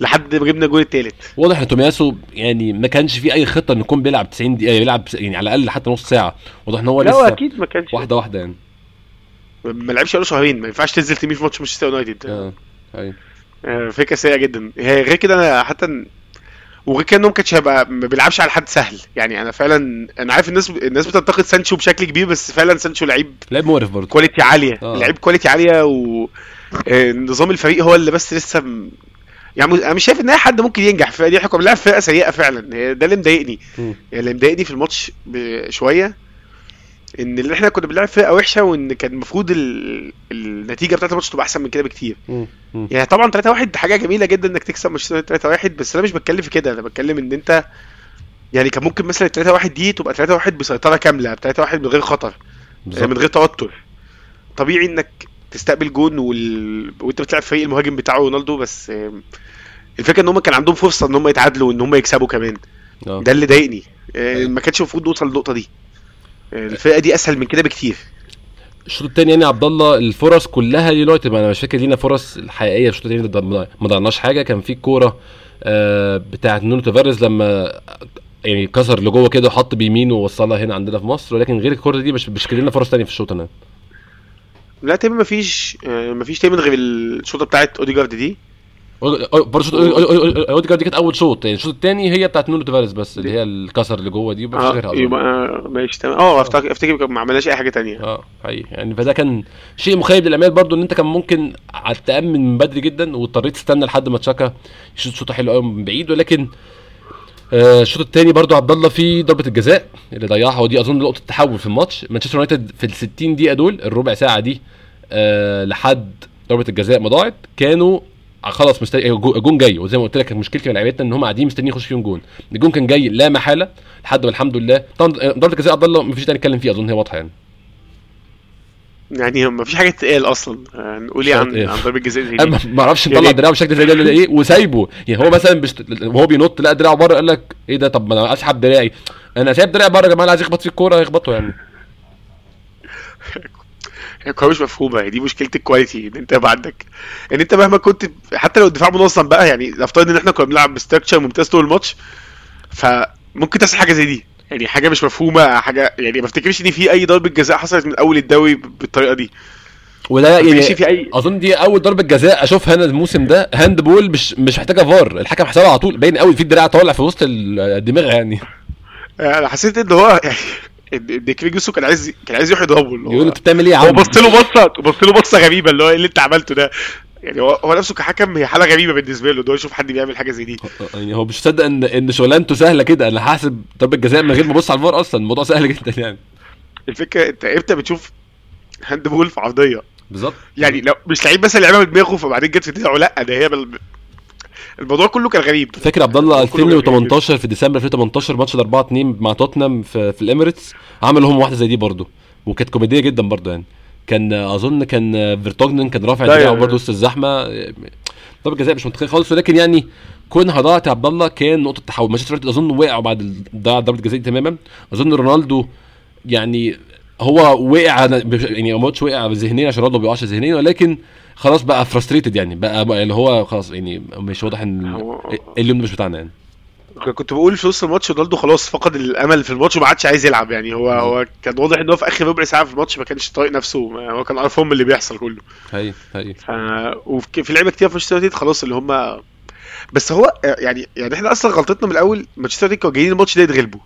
لحد ما جبنا الجول التالت. واضح ان تومياسو يعني ما كانش في أي خطة انه يكون بيلعب 90 دقيقة يلعب يعني على الأقل حتى نص ساعة. واضح إن هو لا هو لسه أكيد ما كانش. واحدة واحدة يعني. ما لعبش بقاله شهرين ما ينفعش تنزل تومي في ماتش مانشستر يونايتد. آه أيوه آه، فكرة سيئة جدا. هي غير كده أنا حتى وغير كده انه ما كانش هيبقى ما بيلعبش على حد سهل. يعني أنا فعلا أنا عارف الناس الناس بتنتقد سانشو بشكل كبير بس فعلا سانشو لعيب لعيب مقرف برضه. quality عالية. آه. لعيب quality عالية و آه، نظام الفريق هو اللي بس لسه. يعني أنا مش شايف إن أي حد ممكن ينجح في دي كنا بنلعب فرقة سيئة فعلا ده اللي مضايقني. يعني اللي مضايقني في الماتش شوية إن اللي إحنا كنا بنلعب فرقة وحشة وإن كان المفروض ال... النتيجة بتاعت الماتش تبقى أحسن من كده بكتير مم. مم. يعني طبعا 3 1 حاجة جميلة جدا إنك تكسب مانشستر 3 1 بس أنا مش بتكلم في كده أنا بتكلم إن أنت يعني كان ممكن مثلا 3 1 دي تبقى 3 1 بسيطرة كاملة 3 1 من غير خطر بالظبط. من غير توتر طبيعي إنك تستقبل جون وال... وانت بتلعب فريق المهاجم بتاعه رونالدو بس آم، الفكرة إن هم كان عندهم فرصة إن هم يتعادلوا وإن هم يكسبوا كمان. آه. ده اللي ضايقني. آه، أيوة. ما كانش المفروض نوصل للنقطة دي. آه، الفرقة دي أسهل من كده بكتير. الشوط الثاني يعني عبد الله الفرص كلها ليونايتد. أنا مش فاكر لينا فرص الحقيقية في الشوط الثاني ما ضيعناش حاجة. كان في كورة آه بتاعت نونو تافاريز لما يعني كسر لجوه كده وحط بيمينه ووصلها هنا عندنا في مصر. ولكن غير الكورة دي مش كان لنا فرص ثانية في الشوط أنا لا تقريبا مفيش آه، مفيش تقريبا غير الشوطة بتاعت أوديجارد دي. برضه شوط أوديجارد دي كانت أول شوط يعني. الشوط الثاني هي بتاعت نونو تافاريز بس اللي هي الكسر اللي جوه دي مفيش غيرها آه أظن. يبقى آه، ماشي تمام. آه افتكر أفتكر ما عملناش أي حاجة تانية. آه حقيقي. يعني فده كان شيء مخيب للامال برضو إن أنت كان ممكن تأمن من بدري جدا واضطريت تستنى لحد ما تشاكا يشوط شوطة حلوة قوي من بعيد. ولكن آه، الشوط الثاني برضو عبد الله في ضربة الجزاء اللي ضيعها ودي أظن نقطة تحول في الماتش. مانشستر يونايتد في ال 60 دقيقة دول الربع ساعة دي آه لحد ضربة الجزاء ما ضاعت. كانوا خلاص مستني جو- جون جاي وزي ما قلت لك مشكلتي مع لعيبتنا إن هم قاعدين مستنيين يخش فيهم جون. الجون كان جاي لا محالة لحد ما الحمد لله. طبعا ضربة الجزاء عبد الله مفيش داعي نتكلم فيها أظن هي واضحة يعني. يعني مفيش حاجة تتقال أصلا. آه، نقول إيه عن إيه؟ عن ضربة جزاء زي دي ما ما أعرفش نطلع right. دراعه بشكل زي ده ولا إيه وسايبه. يعني هو مثلا بشت... وهو بينط لقى دراعه بره قال لك إيه ده؟ طب ما أنا اسحب دراعي. أنا سايب دراعي بره يا جماعة عايز يخبط في الكورة يخبطه يعني. هي الكورة مش مفهومة هي دي مشكلة ال quality ان أنت يبقى عندك. ان أنت مهما كنت حتى لو الدفاع منظم بقى يعني نفترض إن إحنا كنا بنلعب ب structure ممتاز طول الماتش فممكن تحصل حاجة زي دي. يعني حاجة مش مفهومة حاجة يعني ما افتكرش إن في أي ضربة جزاء حصلت من أول الدوري بالطريقة دي. ما يعني في أي أظن دي أول ضربة جزاء أشوفها أنا الموسم ده handball مش مش محتاجة فار الحكم حسبها على طول باين قوي في الدراع طالع في وسط الدماغ يعني. أنا حسيت إن هو يعني إن كريج باوسون كان عايز كان عايز يروح هو- يقول أنت بتعمل إيه يا هو عم؟ بص له بصة بص له بصة غريبة اللي هو إيه اللي أنت عملته ده؟ يعني هو هو نفسه كحكم هي حالة غريبة بالنسبة له إن هو يشوف حد بيعمل حاجة زي دي. يعني هو مش مصدق ان إن شغلانته سهلة كده. أنا حاسب ضربه جزاء من غير ما أبص على الفار أصلا الموضوع سهل جدا يعني. الفكرة أنت إمتى بتشوف handball في عرضية؟ بالظبط. يعني لو مش لعيب مثلا لعبها بدماغه فبعدين جت في دماغه لأ ده هي بال... الموضوع كله كان غريب. فاكر عبد الله كله 2018 في ديسمبر 2018 ماتش ال 4 2 مع توتنهام في, في الإميريتس؟ عملوا هم واحدة زي دي برضه وكانت كوميدية جدا برضه يعني. كان أظن كان فيرتوجنن كان رافع دراعه يعني- برضه وسط الزحمة. ضربة جزاء مش منطقية خالص. ولكن يعني كونها ضاعت عبد الله كان نقطة تحول. مانشستر يونايتد أظن وقعوا بعد ضربة الجزاء تماما. أظن رونالدو يعني هو وقع يعني الماتش وقع ذهنيا عشان رونالدو ما بيقعش ذهنيا. ولكن خلاص بقى frustrated يعني. بقى, اللي هو خلاص يعني مش واضح إن هو- اليوم مش بتاعنا يعني. كنت بقول في نص الماتش رونالدو خلاص فقد الأمل في الماتش وما عادش عايز يلعب يعني. هو هو كان واضح إن هو في آخر ربع ساعة في الماتش ما كانش طايق نفسه ما- هو كان قرفان من اللي بيحصل كله. هي هي ف... وفي في لعيبة كتير في مانشستر يونايتد خلاص اللي هم بس هو يعني يعني إحنا أصلا غلطتنا من الأول مانشستر يونايتد كانوا جايين الماتش ده يتغلبوا.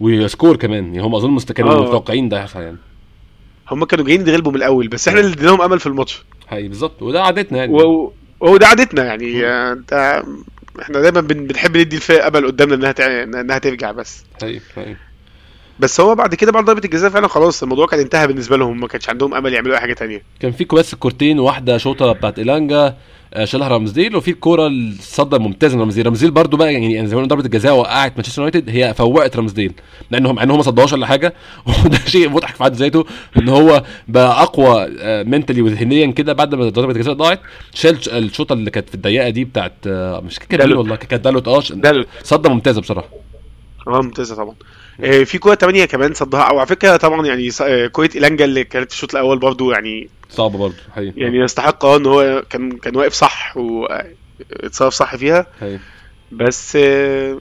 و score كمان يعني هم أظن كانوا آه. متوقعين ده يحصل يعني. هم كانوا جايين يتغلبوا من الأول بس إحنا اللي اديناهم أمل في الماتش. هي بالظبط. وده عادتنا يعني. و- وهو ده عادتنا يعني. آه، انت إحنا دايما بن- بنحب ندي الفرقه أمل قدامنا إنها إنها ترجع بس. هي هي بس هو بعد كده بعد ضربة الجزاء فعلا خلاص الموضوع كان انتهى بالنسبة لهم ما كانش عندهم أمل يعملوا أي حاجة تانية. كان في بس كورتين واحدة شوطة بتاعت إيلانجا آه، شالها رامزديل وفي الكورة الصده الممتازه من رامزديل رامزديل برضو بقى يعني يعني زي ما قلنا ضربة الجزاء وقعت مانشستر يونايتد هي فوقت رامزديل مع إنهم مع إن ما صدهاش ولا حاجة. <laughs> وده شيء مضحك في حد ذاته إن هو بقى أقوى منتلي وذهنيا كده بعد ما ضربة الجزاء ضاعت شال الشوطة اللي كانت في الضيقة دي بتاعت آه، مش فاكر دالوت. والله كانت دالوت آه صده ممتازه بصراحة. آه ممتازة طبعا. آه، في كورة تانية كمان صدها. أو على فكرة طبعا يعني آه، كوره إيلانجا اللي كانت في الشوط الأول برضو يعني صعبه برضه حقيقي. يعني يستحق آه إن هو كان كان واقف صح واتصرف صح فيها. حقيقي. بس آه،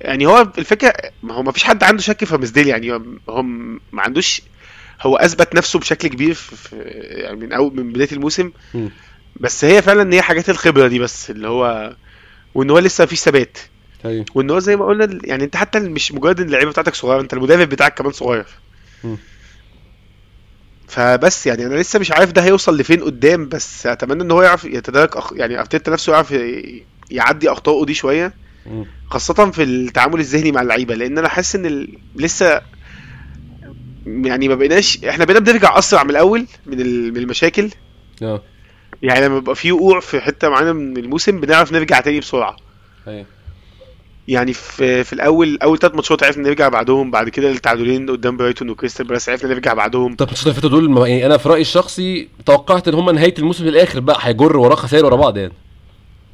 يعني هو الفكرة ما هو ما فيش حد عنده شك في رامسديل يعني هو ما عندوش هو أثبت نفسه بشكل كبير في يعني من أول من بداية الموسم. مم. بس هي فعلا هي حاجات الخبرة دي بس اللي هو وإن هو لسه مفيش ثبات. حقيقي وإن هو زي ما قلنا يعني أنت حتى مش مجرد إن اللعيبة بتاعتك صغيرة أنت المدرب بتاعك كمان صغير. فبس يعني أنا لسه مش عارف ده هيوصل لفين قدام بس أتمنى إن هو يعرف يتدارك أخ... يعني أرتيتا نفسه يعرف يعدي أخطائه دي شوية. خاصة في التعامل الذهني مع اللعيبة لأن أنا حاسس إن ال... لسه يعني ما بقيناش إحنا بقينا بنرجع أسرع من الأول من, ال... من المشاكل. آه. يعني لما بيبقى في وقوع في حتة معينة من الموسم بنعرف نرجع تاني بسرعة. حقيقي يعني في في الأول أول ثلاث ماتشات عرفنا نرجع بعدهم بعد كده التعادلين قدام برايتون وكريستال بالاس عرفنا نرجع بعدهم. طب الماتشات اللي فاتوا دول ما- يعني أنا في رأيي الشخصي توقعت إن هم نهاية الموسم للآخر بقى هيجر وراه خسائر ورا بعض يعني.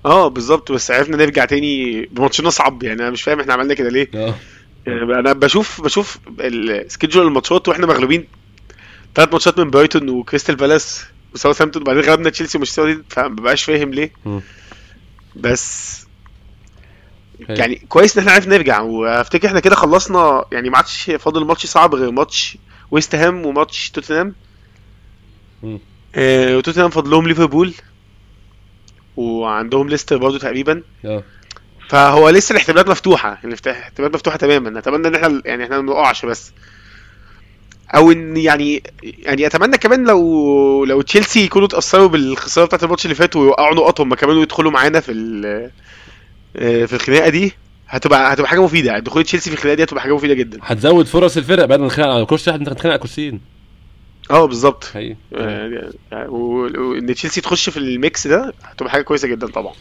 آه بالظبط بس عرفنا نرجع تاني بماتشين اصعب يعني أنا مش فاهم إحنا عملنا كده ليه. آه. يعني أنا بشوف بشوف ال schedule الماتشات وإحنا مغلوبين. ثلاث ماتشات من برايتون وكريستال بالاس وساوثهامبتون وبعدين غلبنا تشيلسي ومانشستر يونايتد فمبقاش فاهم ليه. مم. بس يعني كويس إن إحنا عرفنا نرجع. وافتكر إحنا كده خلصنا يعني ما عادش فاضل ماتش صعب غير ماتش ويست هام وماتش توتنهام. آه وتوتنهام فاضلهم ليفربول. وعندهم ليستر برضه تقريبا. آه. فهو لسه الاحتمالات مفتوحة الاحتمالات مفتوحة تماما. اتمنى إن إحنا يعني إحنا ما نقعش بس. أو إن يعني يعني أتمنى كمان لو لو تشيلسي يكونوا اتأثروا بالخسارة بتاعت الماتش اللي فات ويوقعوا نقط هم كمان ويدخلوا معانا في ال- في الخناقة دي هتبقى هتبقى حاجة مفيدة. دخول تشيلسي في الخناقة دي هتبقى حاجة مفيدة جدا. هتزود فرص الفرق بعد ما نتخانق على كرسي واحد نتخانق على كرسيين آه بالظبط. حقيقي. آه، يعني وإن تشيلسي تخش في ال mix ده هتبقى حاجة كويسة جدا طبعا.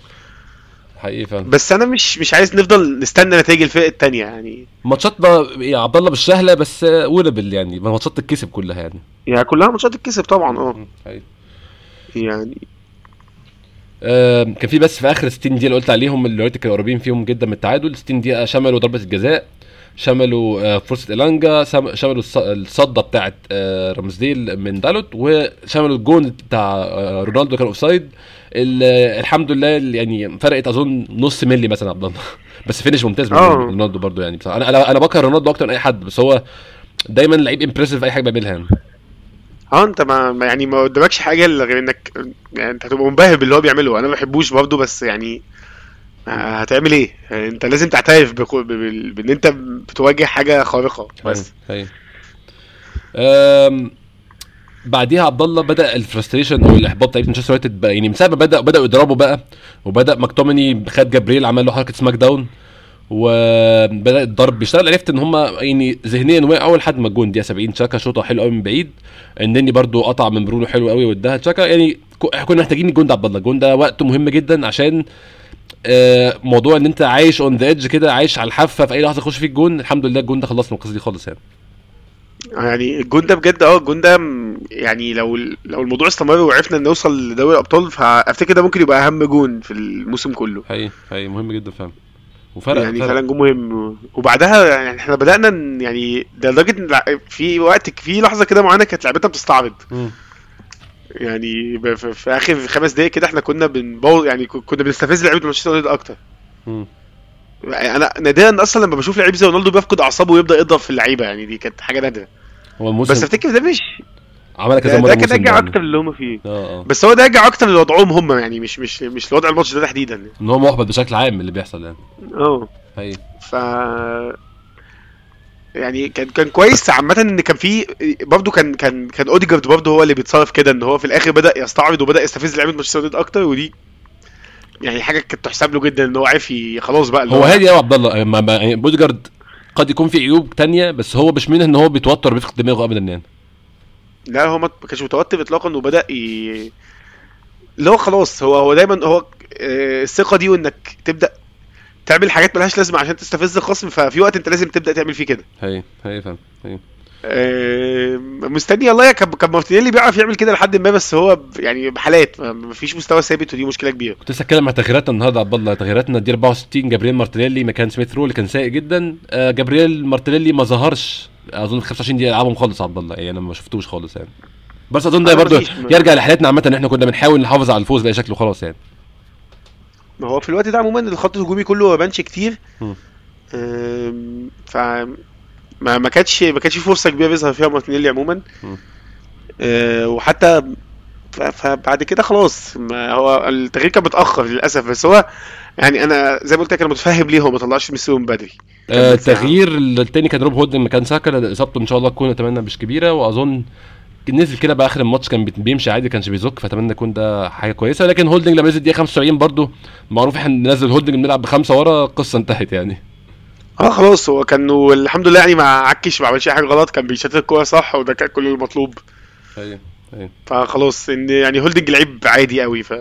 حقيقي فعلا. بس أنا مش مش عايز نفضل نستنى نتائج الفرق التانية يعني. ماتشات بقى يا عبد الله بالسهلة بس winnable يعني. ماتشات تتكسب كلها يعني. يعني كلها ماتشات تتكسب طبعا آه. يعني كان في بس في آخر 60 دقيقة اللي قلت عليهم اللي اليونايتد كانوا قريبين فيهم جدا من التعادل 60 دقيقة شملوا ضربة الجزاء شملوا آه، فرصة الانجا شملوا الص- الصده بتاعت آه، رامسديل من دالوت وشملوا الجون بتاع آه، رونالدو كان offside. ال- الحمد لله يعني فرقت أظن نص ملي مثلا عبد الله. <laughs> بس finish ممتاز من. رونالدو برضو يعني بصراحة. أنا أنا بكره رونالدو أكتر من أي حد بس هو دايما لعيب impressive في أي حاجة بيعملها يعني. آه انت ما يعني ما قدامكش حاجة إلا غير إنك يعني أنت هتبقى منبهر باللي هو بيعمله. أنا ما بحبوش برضه بس يعني آه، هتعمل إيه؟ يعني أنت لازم تعترف بخ- ب- بال- بإن أنت بتواجه حاجة خارقة. بس. هي أم بعديها عبد الله بدأ ال frustration أو الاحباط بتاع مانشستر يونايتد يعني من ساعه ما بدأ بدأوا يضربوا بقى وبدأ ماكتوميني خد جبريل عمل له حركة SmackDown وبدأ الضرب بيشتغل. عرفت إن هم يعني ذهنيا وقعوا لحد ما الجون دقيقة 70 تشاكا شوطه حلو قوي من بعيد. النني برضو قطع من برونو حلو قوي واداها تشاكا يعني كنا محتاجين الجون ده عبد الله. الجون ده وقته مهم جدا عشان آه، موضوع إن أنت عايش on the edge كده عايش على الحافة في أي لحظة يخش فيك جون. الحمد لله الجون ده خلصنا القصة دي خالص يعني. يعني الجون ده بجد آه الجون ده يعني لو لو الموضوع استمر وعرفنا نوصل لدوري الأبطال فأفتكر ده ممكن يبقى أهم جون في الموسم كله. حقيقي حقيقي. مهم جدا فعلا. وفرق يعني فرق. فعلا جون مهم وبعدها يعني إحنا بدأنا ن- يعني ده لع- في وقت في لحظة كده معينة كانت لعبتنا بتستعرض. يعني في آخر خمس دقايق كده إحنا كنا بنبوظ يعني كنا بنستفز لعيبة مانشستر يونايتد أكتر مم. أنا نادرا أصلا لما بشوف لعيب زي رونالدو بيفقد أعصابه ويبدأ يضرب في اللعيبة يعني دي كانت حاجة نادرة هو الموسم بس أفتكر ده مش عملها كذا مرة ده كان يعني. أكتر اللي هم فيه. آه آه. بس هو ده راجع أكتر لوضعهم هم يعني مش مش مش لوضع الماتش ده تحديدا يعني. إن هو محبط بشكل عام اللي بيحصل يعني. آه ف يعني كان كان كويس عامة إن كان في برضه كان كان كان أوديجارد برضه هو اللي بيتصرف كده إن هو في الآخر بدأ يستعرض وبدأ يستفز لعيبة مانشستر يونايتد أكتر ودي يعني حاجة كانت تحسب له جدا إن هو عارف خلاص بقى هو هادي قوي عبد الله. ما- يعني قد يكون في عيوب تانية بس هو مش منها إن هو بيتوتر بيفقد دماغه ابدا يعني. لا هو ما كانش متوتر اطلاقا وبدأ ي... اللي هو خلاص هو هو دايما هو آه، الثقة دي وإنك تبدأ تعمل حاجات ملهاش لازمة عشان تستفز الخصم ففي وقت أنت لازم تبدأ تعمل فيه كده. حقيقي حقيقي فاهم حقيقي آه، مستني والله كان كان مارتينيلي بيعرف يعمل كده لحد ما بس هو يعني بحالات ما- مفيش مستوى ثابت ودي مشكلة كبيرة. كنت لسه أتكلم عن تغييراتنا النهارده عبد الله تغييراتنا دي 64 جابرييل مارتينيلي مكان سميث رو اللي كان سيء جدا. آه جابرييل مارتينيلي ما ظهرش أظن 25 دقيقة لعبهم خالص عبد الله. يعني أنا ما شفتوش خالص يعني. بس أظن ده برضه يرجع لحالتنا عامة إن إحنا كنا بنحاول نحافظ على الفوز بأي شكل وخلاص يعني. ما هو في الوقت ده عموما الخط الهجومي كله ما بانش كتير. ف ما ما كانتش ما كانتش فرصة كبيرة بيظهر فيها مارتينيلي عموما. آه، وحتى فبعد كده خلاص ما هو التغيير كان متأخر للأسف بس هو يعني أنا زي ما قلت لك أنا متفهم ليه هو ما طلعش ميسي من بدري. آه. التغيير التاني كان روب هولدنج مكان ساكا إصابته إن شاء الله تكون أتمنى مش كبيرة وأظن نزل كده باخر الماتش كان بيمشي عادي كانش بيزك فأتمنى يكون ده حاجة كويسة. لكن هولدنج لما نزل دقيقة 75 برضه معروف إحنا ننزل هولدنج بنلعب بخمسة ورا القصة انتهت يعني. آه خلاص هو كان والحمد لله يعني ما عكش ما عملش أي حاجة غلط كان بيشتت الكورة صح وده كان كل المطلوب. أيوه. أيوه فخلاص إن يعني هولدنج لعيب عادي قوي ف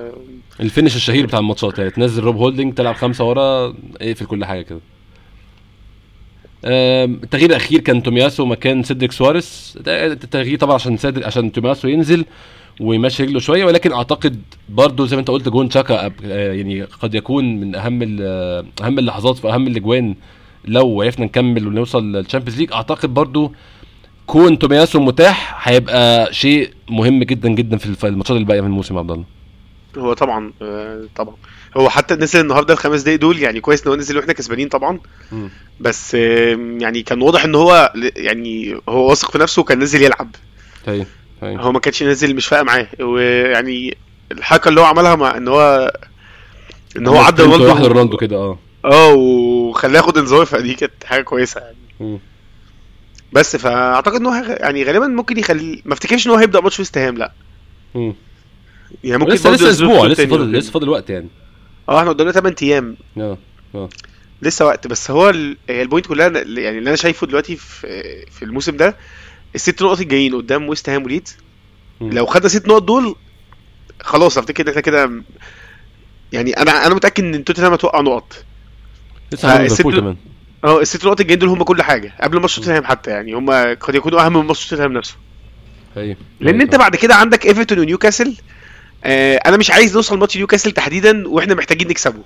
الفينيش الشهير بتاع الماتشات يعني تنزل روب هولدنج تلعب خمسة ورا اقفل كل حاجة كده. التغيير الأخير كان تومياسو مكان سيدريك سواريز التغيير طبعا عشان سيدريك عشان تومياسو ينزل ويمشي رجله شوية ولكن أعتقد برضه زي ما أنت قلت جون تشاكا آه، يعني قد يكون من أهم آه، أهم اللحظات في أهم الأجوان لو عرفنا نكمل ونوصل لل Champions League. أعتقد برضه كون تومياسو متاح هيبقى شيء مهم جدا جدا في الماتشات الباقيه من الموسم يا عبد الله. هو طبعا آه، طبعا. هو حتى نزل النهارده الخمس دقايق دول يعني كويس إن هو نزل وإحنا كسبانين طبعا. مم. بس يعني كان واضح إن هو يعني هو واثق في نفسه وكان نزل يلعب. طيب طيب. هو ما كانش نازل مش فارقه معاه. ويعني الحركة اللي هو عملها مع إن هو إن هو عدى رونالدو. لرونالدو كده آه. آه وخلاه ياخد إنذار فدي كانت حاجة كويسة يعني. مم. بس فأعتقد إن هو يعني غالبا ممكن يخلي ما افتكرش إن هو هيبدأ ماتش ويست هام لأ. مم. يعني ممكن لسه لسه أسبوع لسه فاضل لسه فاضل وقت يعني. آه إحنا قدامنا 8 أيام. آه آه. لسه وقت بس هو ال point كلها يعني اللي أنا شايفه دلوقتي في في الموسم ده الست نقط الجايين قدام ويست هام وليدز. لو خدنا ست نقط دول خلاص أفتكر إن إحنا كده يعني أنا أنا متأكد إن توتنهام هتوقع نقط. لسه ليفربول كمان. آه الست نقط الجايين دول هم كل حاجة قبل ماتش توتنهام حتى يعني هم قد يكونوا أهم من ماتش توتنهام نفسه. أيوه. لأن أنت بعد كده عندك إيفرتون ونيوكاسل آه أنا مش عايز نوصل ماتش نيوكاسل تحديدا وإحنا محتاجين نكسبه.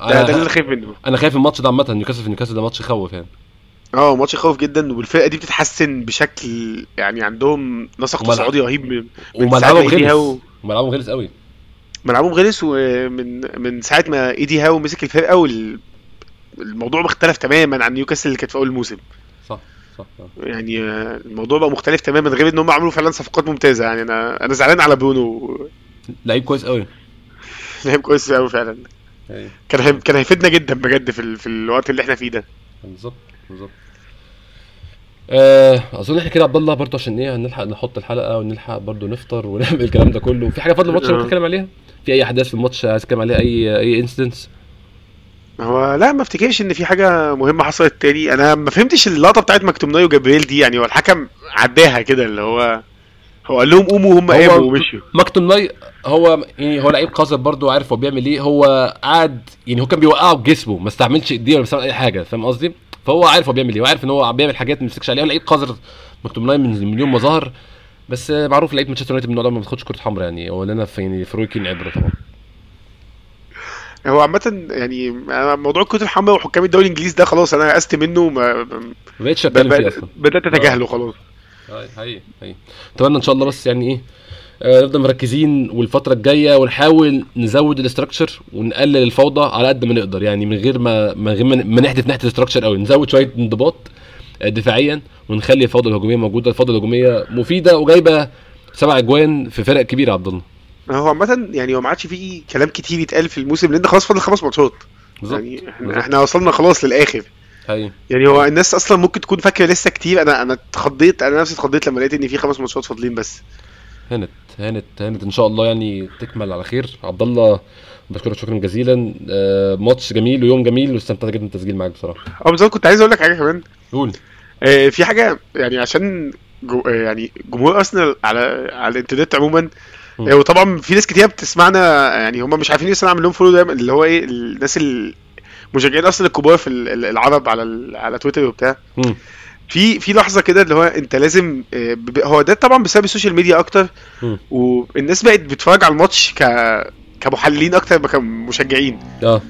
ده, ده اللي أنا خايف منه. أنا خايف الماتش ده عامة نيوكاسل في نيوكاسل ده ماتش يخوف يعني. آه ماتش خوف جدا والفرقة دي بتتحسن بشكل يعني عندهم نسق تصاعدي رهيب من وملعبهم غلس. هاو وملعبهم غلس قوي. ملعبهم غلس ومن من ساعة ما إيدي هاو مسك الفرقة والموضوع مختلف تماما عن نيوكاسل اللي كانت في أول الموسم صح صح. يعني آه، الموضوع بقى مختلف تماما غير إن هم عملوا فعلا صفقات ممتازة. يعني أنا أنا زعلان على برونو. لعيب كويس قوي لعيب كويس قوي فعلا. أيوه. كان هي... كان هيفيدنا جدا بجد في ال... في الوقت اللي إحنا فيه ده. بالظبط بالظبط. آه، أظن إحنا كده عبد الله برضه عشان إيه هنلحق نحط الحلقة ونلحق برضه نفطر ونعمل الكلام ده كله. في حاجة فاضلة الماتش آه. نتكلم عليها؟ في أي أحداث في الماتش عايز تتكلم عليها؟ أي أي incidents هو لا ما افتكرش إن في حاجة مهمة حصلت تاني. أنا ما فهمتش اللقطة بتاعت مكتوميناي وجابريل دي يعني هو الحكم عداها كده اللي هو هو قال لهم قوموا هم هو- قاموا ومشوا. ماكتوميناي هو يعني هو لعيب قذر برضه عارف هو بيعمل إيه. هو قعد يعني هو كان بيوقعه بجسمه ما استعملش إيديه ولا استعمل أي حاجة فاهم قصدي؟ فهو عارف هو بيعمل إيه وعارف إن هو بيعمل حاجات ما يمسكش عليها. لعيب قذر ماكتوم ناي من يوم ما ظهر بس معروف لعيب مانشستر يونايتد من النوع ده ما بياخدش كرة حمراء يعني هو لنا في يعني في روي كين عبرة طبعا. هو عامة يعني موضوع الكوت الحمراء وحكام الدوري الإنجليزي ده خلاص أنا يأست منه ما بقتش. أتكلم فيه. أصلا. بدأت أتجاهله خلاص. حقيقي حقيقي. أتمنى إن شاء الله بس يعني إيه آه، نفضل مركزين والفترة الجاية ونحاول نزود ال structure ونقلل الفوضى على قد ما نقدر. يعني من غير ما من غير ما نحدف ناحيه ال structure قوي. نزود شوية انضباط آه، دفاعيا ونخلي الفوضى الهجومية موجودة. الفوضى الهجومية مفيدة وجايبة سبع أجوان في فرق كبيرة عبد الله. هو عامة يعني هو ما عادش فيه كلام كتير يتقال في الموسم لأن خلاص فاضل خمس ماتشات. يعني إحنا, بالظبط. إحنا وصلنا خلاص للآخر. حقيقي يعني هو الناس أصلا ممكن تكون فاكرة لسه كتير. أنا أنا اتخضيت أنا نفسي اتخضيت لما لقيت إن في خمس ماتشات فاضلين بس. هانت هانت هانت. إن شاء الله يعني تكمل على خير. عبد الله بشكرك شكرا جزيلا. آه، ماتش جميل ويوم جميل واستمتعت جدا بالتسجيل معاك بصراحة. أه بالظبط كنت عايز أقول لك حاجة كمان. قول. آه، في حاجة يعني عشان جو آه، يعني جمهور أرسنال على على الإنترنت عموما وطبعا في ناس كتير بتسمعنا يعني هم مش عارفين لسه نعمل لهم follow دايما اللي هو إيه الناس ال- مشجعين ارسنال الكبار في ال- ال- العرب على على تويتر وبتاع. في في لحظة كده اللي هو أنت لازم آه، هو ده طبعا بسبب ال social media أكتر. والناس بقت بتتفرج على الماتش ك كمحللين أكتر ما كمشجعين. آه.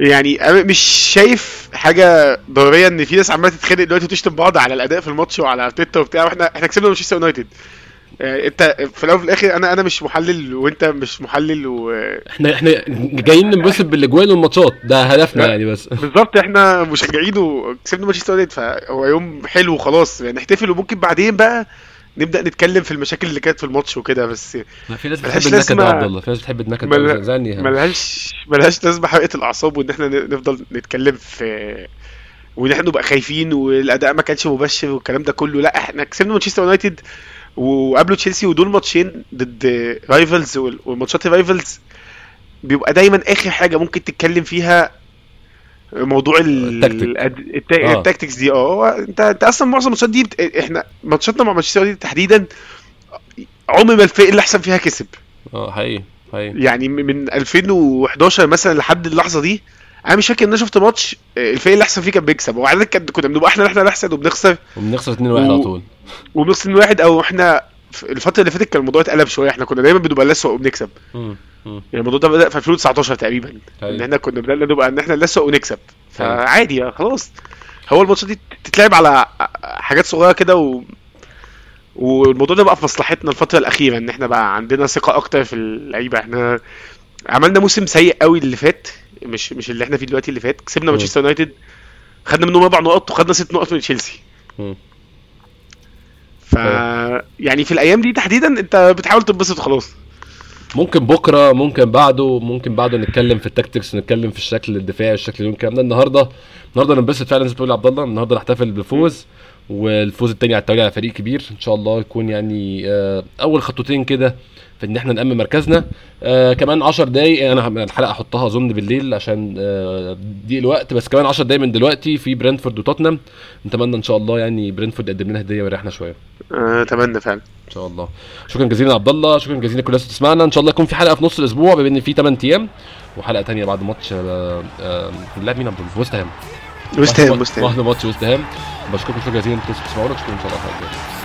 يعني أنا مش شايف حاجة ضرورية إن في ناس عمالة تتخانق دلوقتي وتشتم بعض على الأداء في الماتش وعلى تويتر وبتاع وإحنا إحنا كسبنا مانشستر يونايتد. يعني انت في الأول وفي الآخر أنا أنا مش محلل وأنت مش محلل و إحنا إحنا جايين ننبسط بالأجوان والماتشات. ده هدفنا. يعني بس. <laughs> بالظبط إحنا مشجعين وكسبنا مانشستر يونايتد فهو يوم حلو وخلاص. يعني نحتفل وممكن بعدين بقى نبدأ نتكلم في المشاكل اللي كانت في الماتش وكده بس ما في ناس بتحب النكد عبد الله. في ناس بتحب النكد مل- ده زعني ملهاش ملهاش لازمة حرقة الأعصاب وإن إحنا نفضل نتكلم في وإن إحنا نبقى خايفين والأداء ما كانش مبشر والكلام ده كله. لا إحنا كسبنا مانشستر يونايتد وقابلوا تشيلسي ودول ماتشين ضد rivals والماتشات ال rivals بيبقى دايما آخر حاجة ممكن تتكلم فيها موضوع ال- التكتيك. الأد- التا- آه. ال tactics دي آه أنت أنت أصلا معظم الماتشات دي بت... إحنا ماتشاتنا مع مانشستر يونايتد تحديدا عمر ما الفريق اللي أحسن فيها كسب آه حقيقي حقيقي يعني من 2011 مثلا لحد اللحظة دي أنا مش فاكر ان أنا شفت ماتش آه، الفريق اللي احسن فيه كان بيكسب. وبعدين كان كنا بنبقى إحنا إحنا الاحسن وبنخسر. وبنخسر 2 1 على طول. وبنخسر من واحد أو إحنا الفترة اللي فاتت كان الموضوع اتقلب شوية. إحنا كنا دايما بنبقى الاسوء وبنكسب. يعني الموضوع ده بدأ في 2019 تقريبا. إن حقيقي. إحنا كنا بدأنا نبقى إن إحنا الاسوء ونكسب فعادي يا خلاص. هو الماتشات دي تتلعب على حاجات صغيرة كده و والموضوع ده بقى في مصلحتنا الفترة الأخيرة إن إحنا بقى عندنا ثقة أكتر في اللعيبة. إحنا عملنا موسم سيء قوي اللي فات. مش مش اللي إحنا فيه دلوقتي اللي فات كسبنا مانشستر يونايتد خدنا منهم أربع نقط وخدنا ست نقط من تشيلسي. ف يعني في الأيام دي تحديدا أنت بتحاول تنبسط وخلاص. ممكن بكرة ممكن بعده ممكن بعده نتكلم في التكتكس نتكلم في الشكل الدفاعي الشكل اليوم الكلام ده. النهارده النهارده ننبسط فعلا زي ما بتقول عبد الله. النهارده نحتفل بالفوز والفوز التاني على التوالي على فريق كبير. إن شاء الله يكون يعني آه، أول خطوتين كده في إن إحنا نأمن مركزنا. آه كمان 10 دقايق أنا هم- الحلقة أحطها أظن بالليل عشان آه دي الوقت. بس كمان 10 دقايق من دلوقتي في برنتفورد وتوتنهام. نتمنى إن شاء الله يعني برنتفورد يقدم لنا هدية ويريحنا شوية. آه، أتمنى فعلا. إن شاء الله. شكرا جزيلا عبد الله. شكرا جزيلا لكل الناس اللي تسمعنا إن شاء الله يكون في حلقة في نص الأسبوع بما إن في 8 أيام. وحلقة تانية بعد ماتش آه، آه، بنلعب مين عبد الله؟ ويست هام. وست هام وست هام. ماتش ويست هام. بشكركم شكرا جزيلا. أنتوا تسمعونا شكرا إن شاء الله.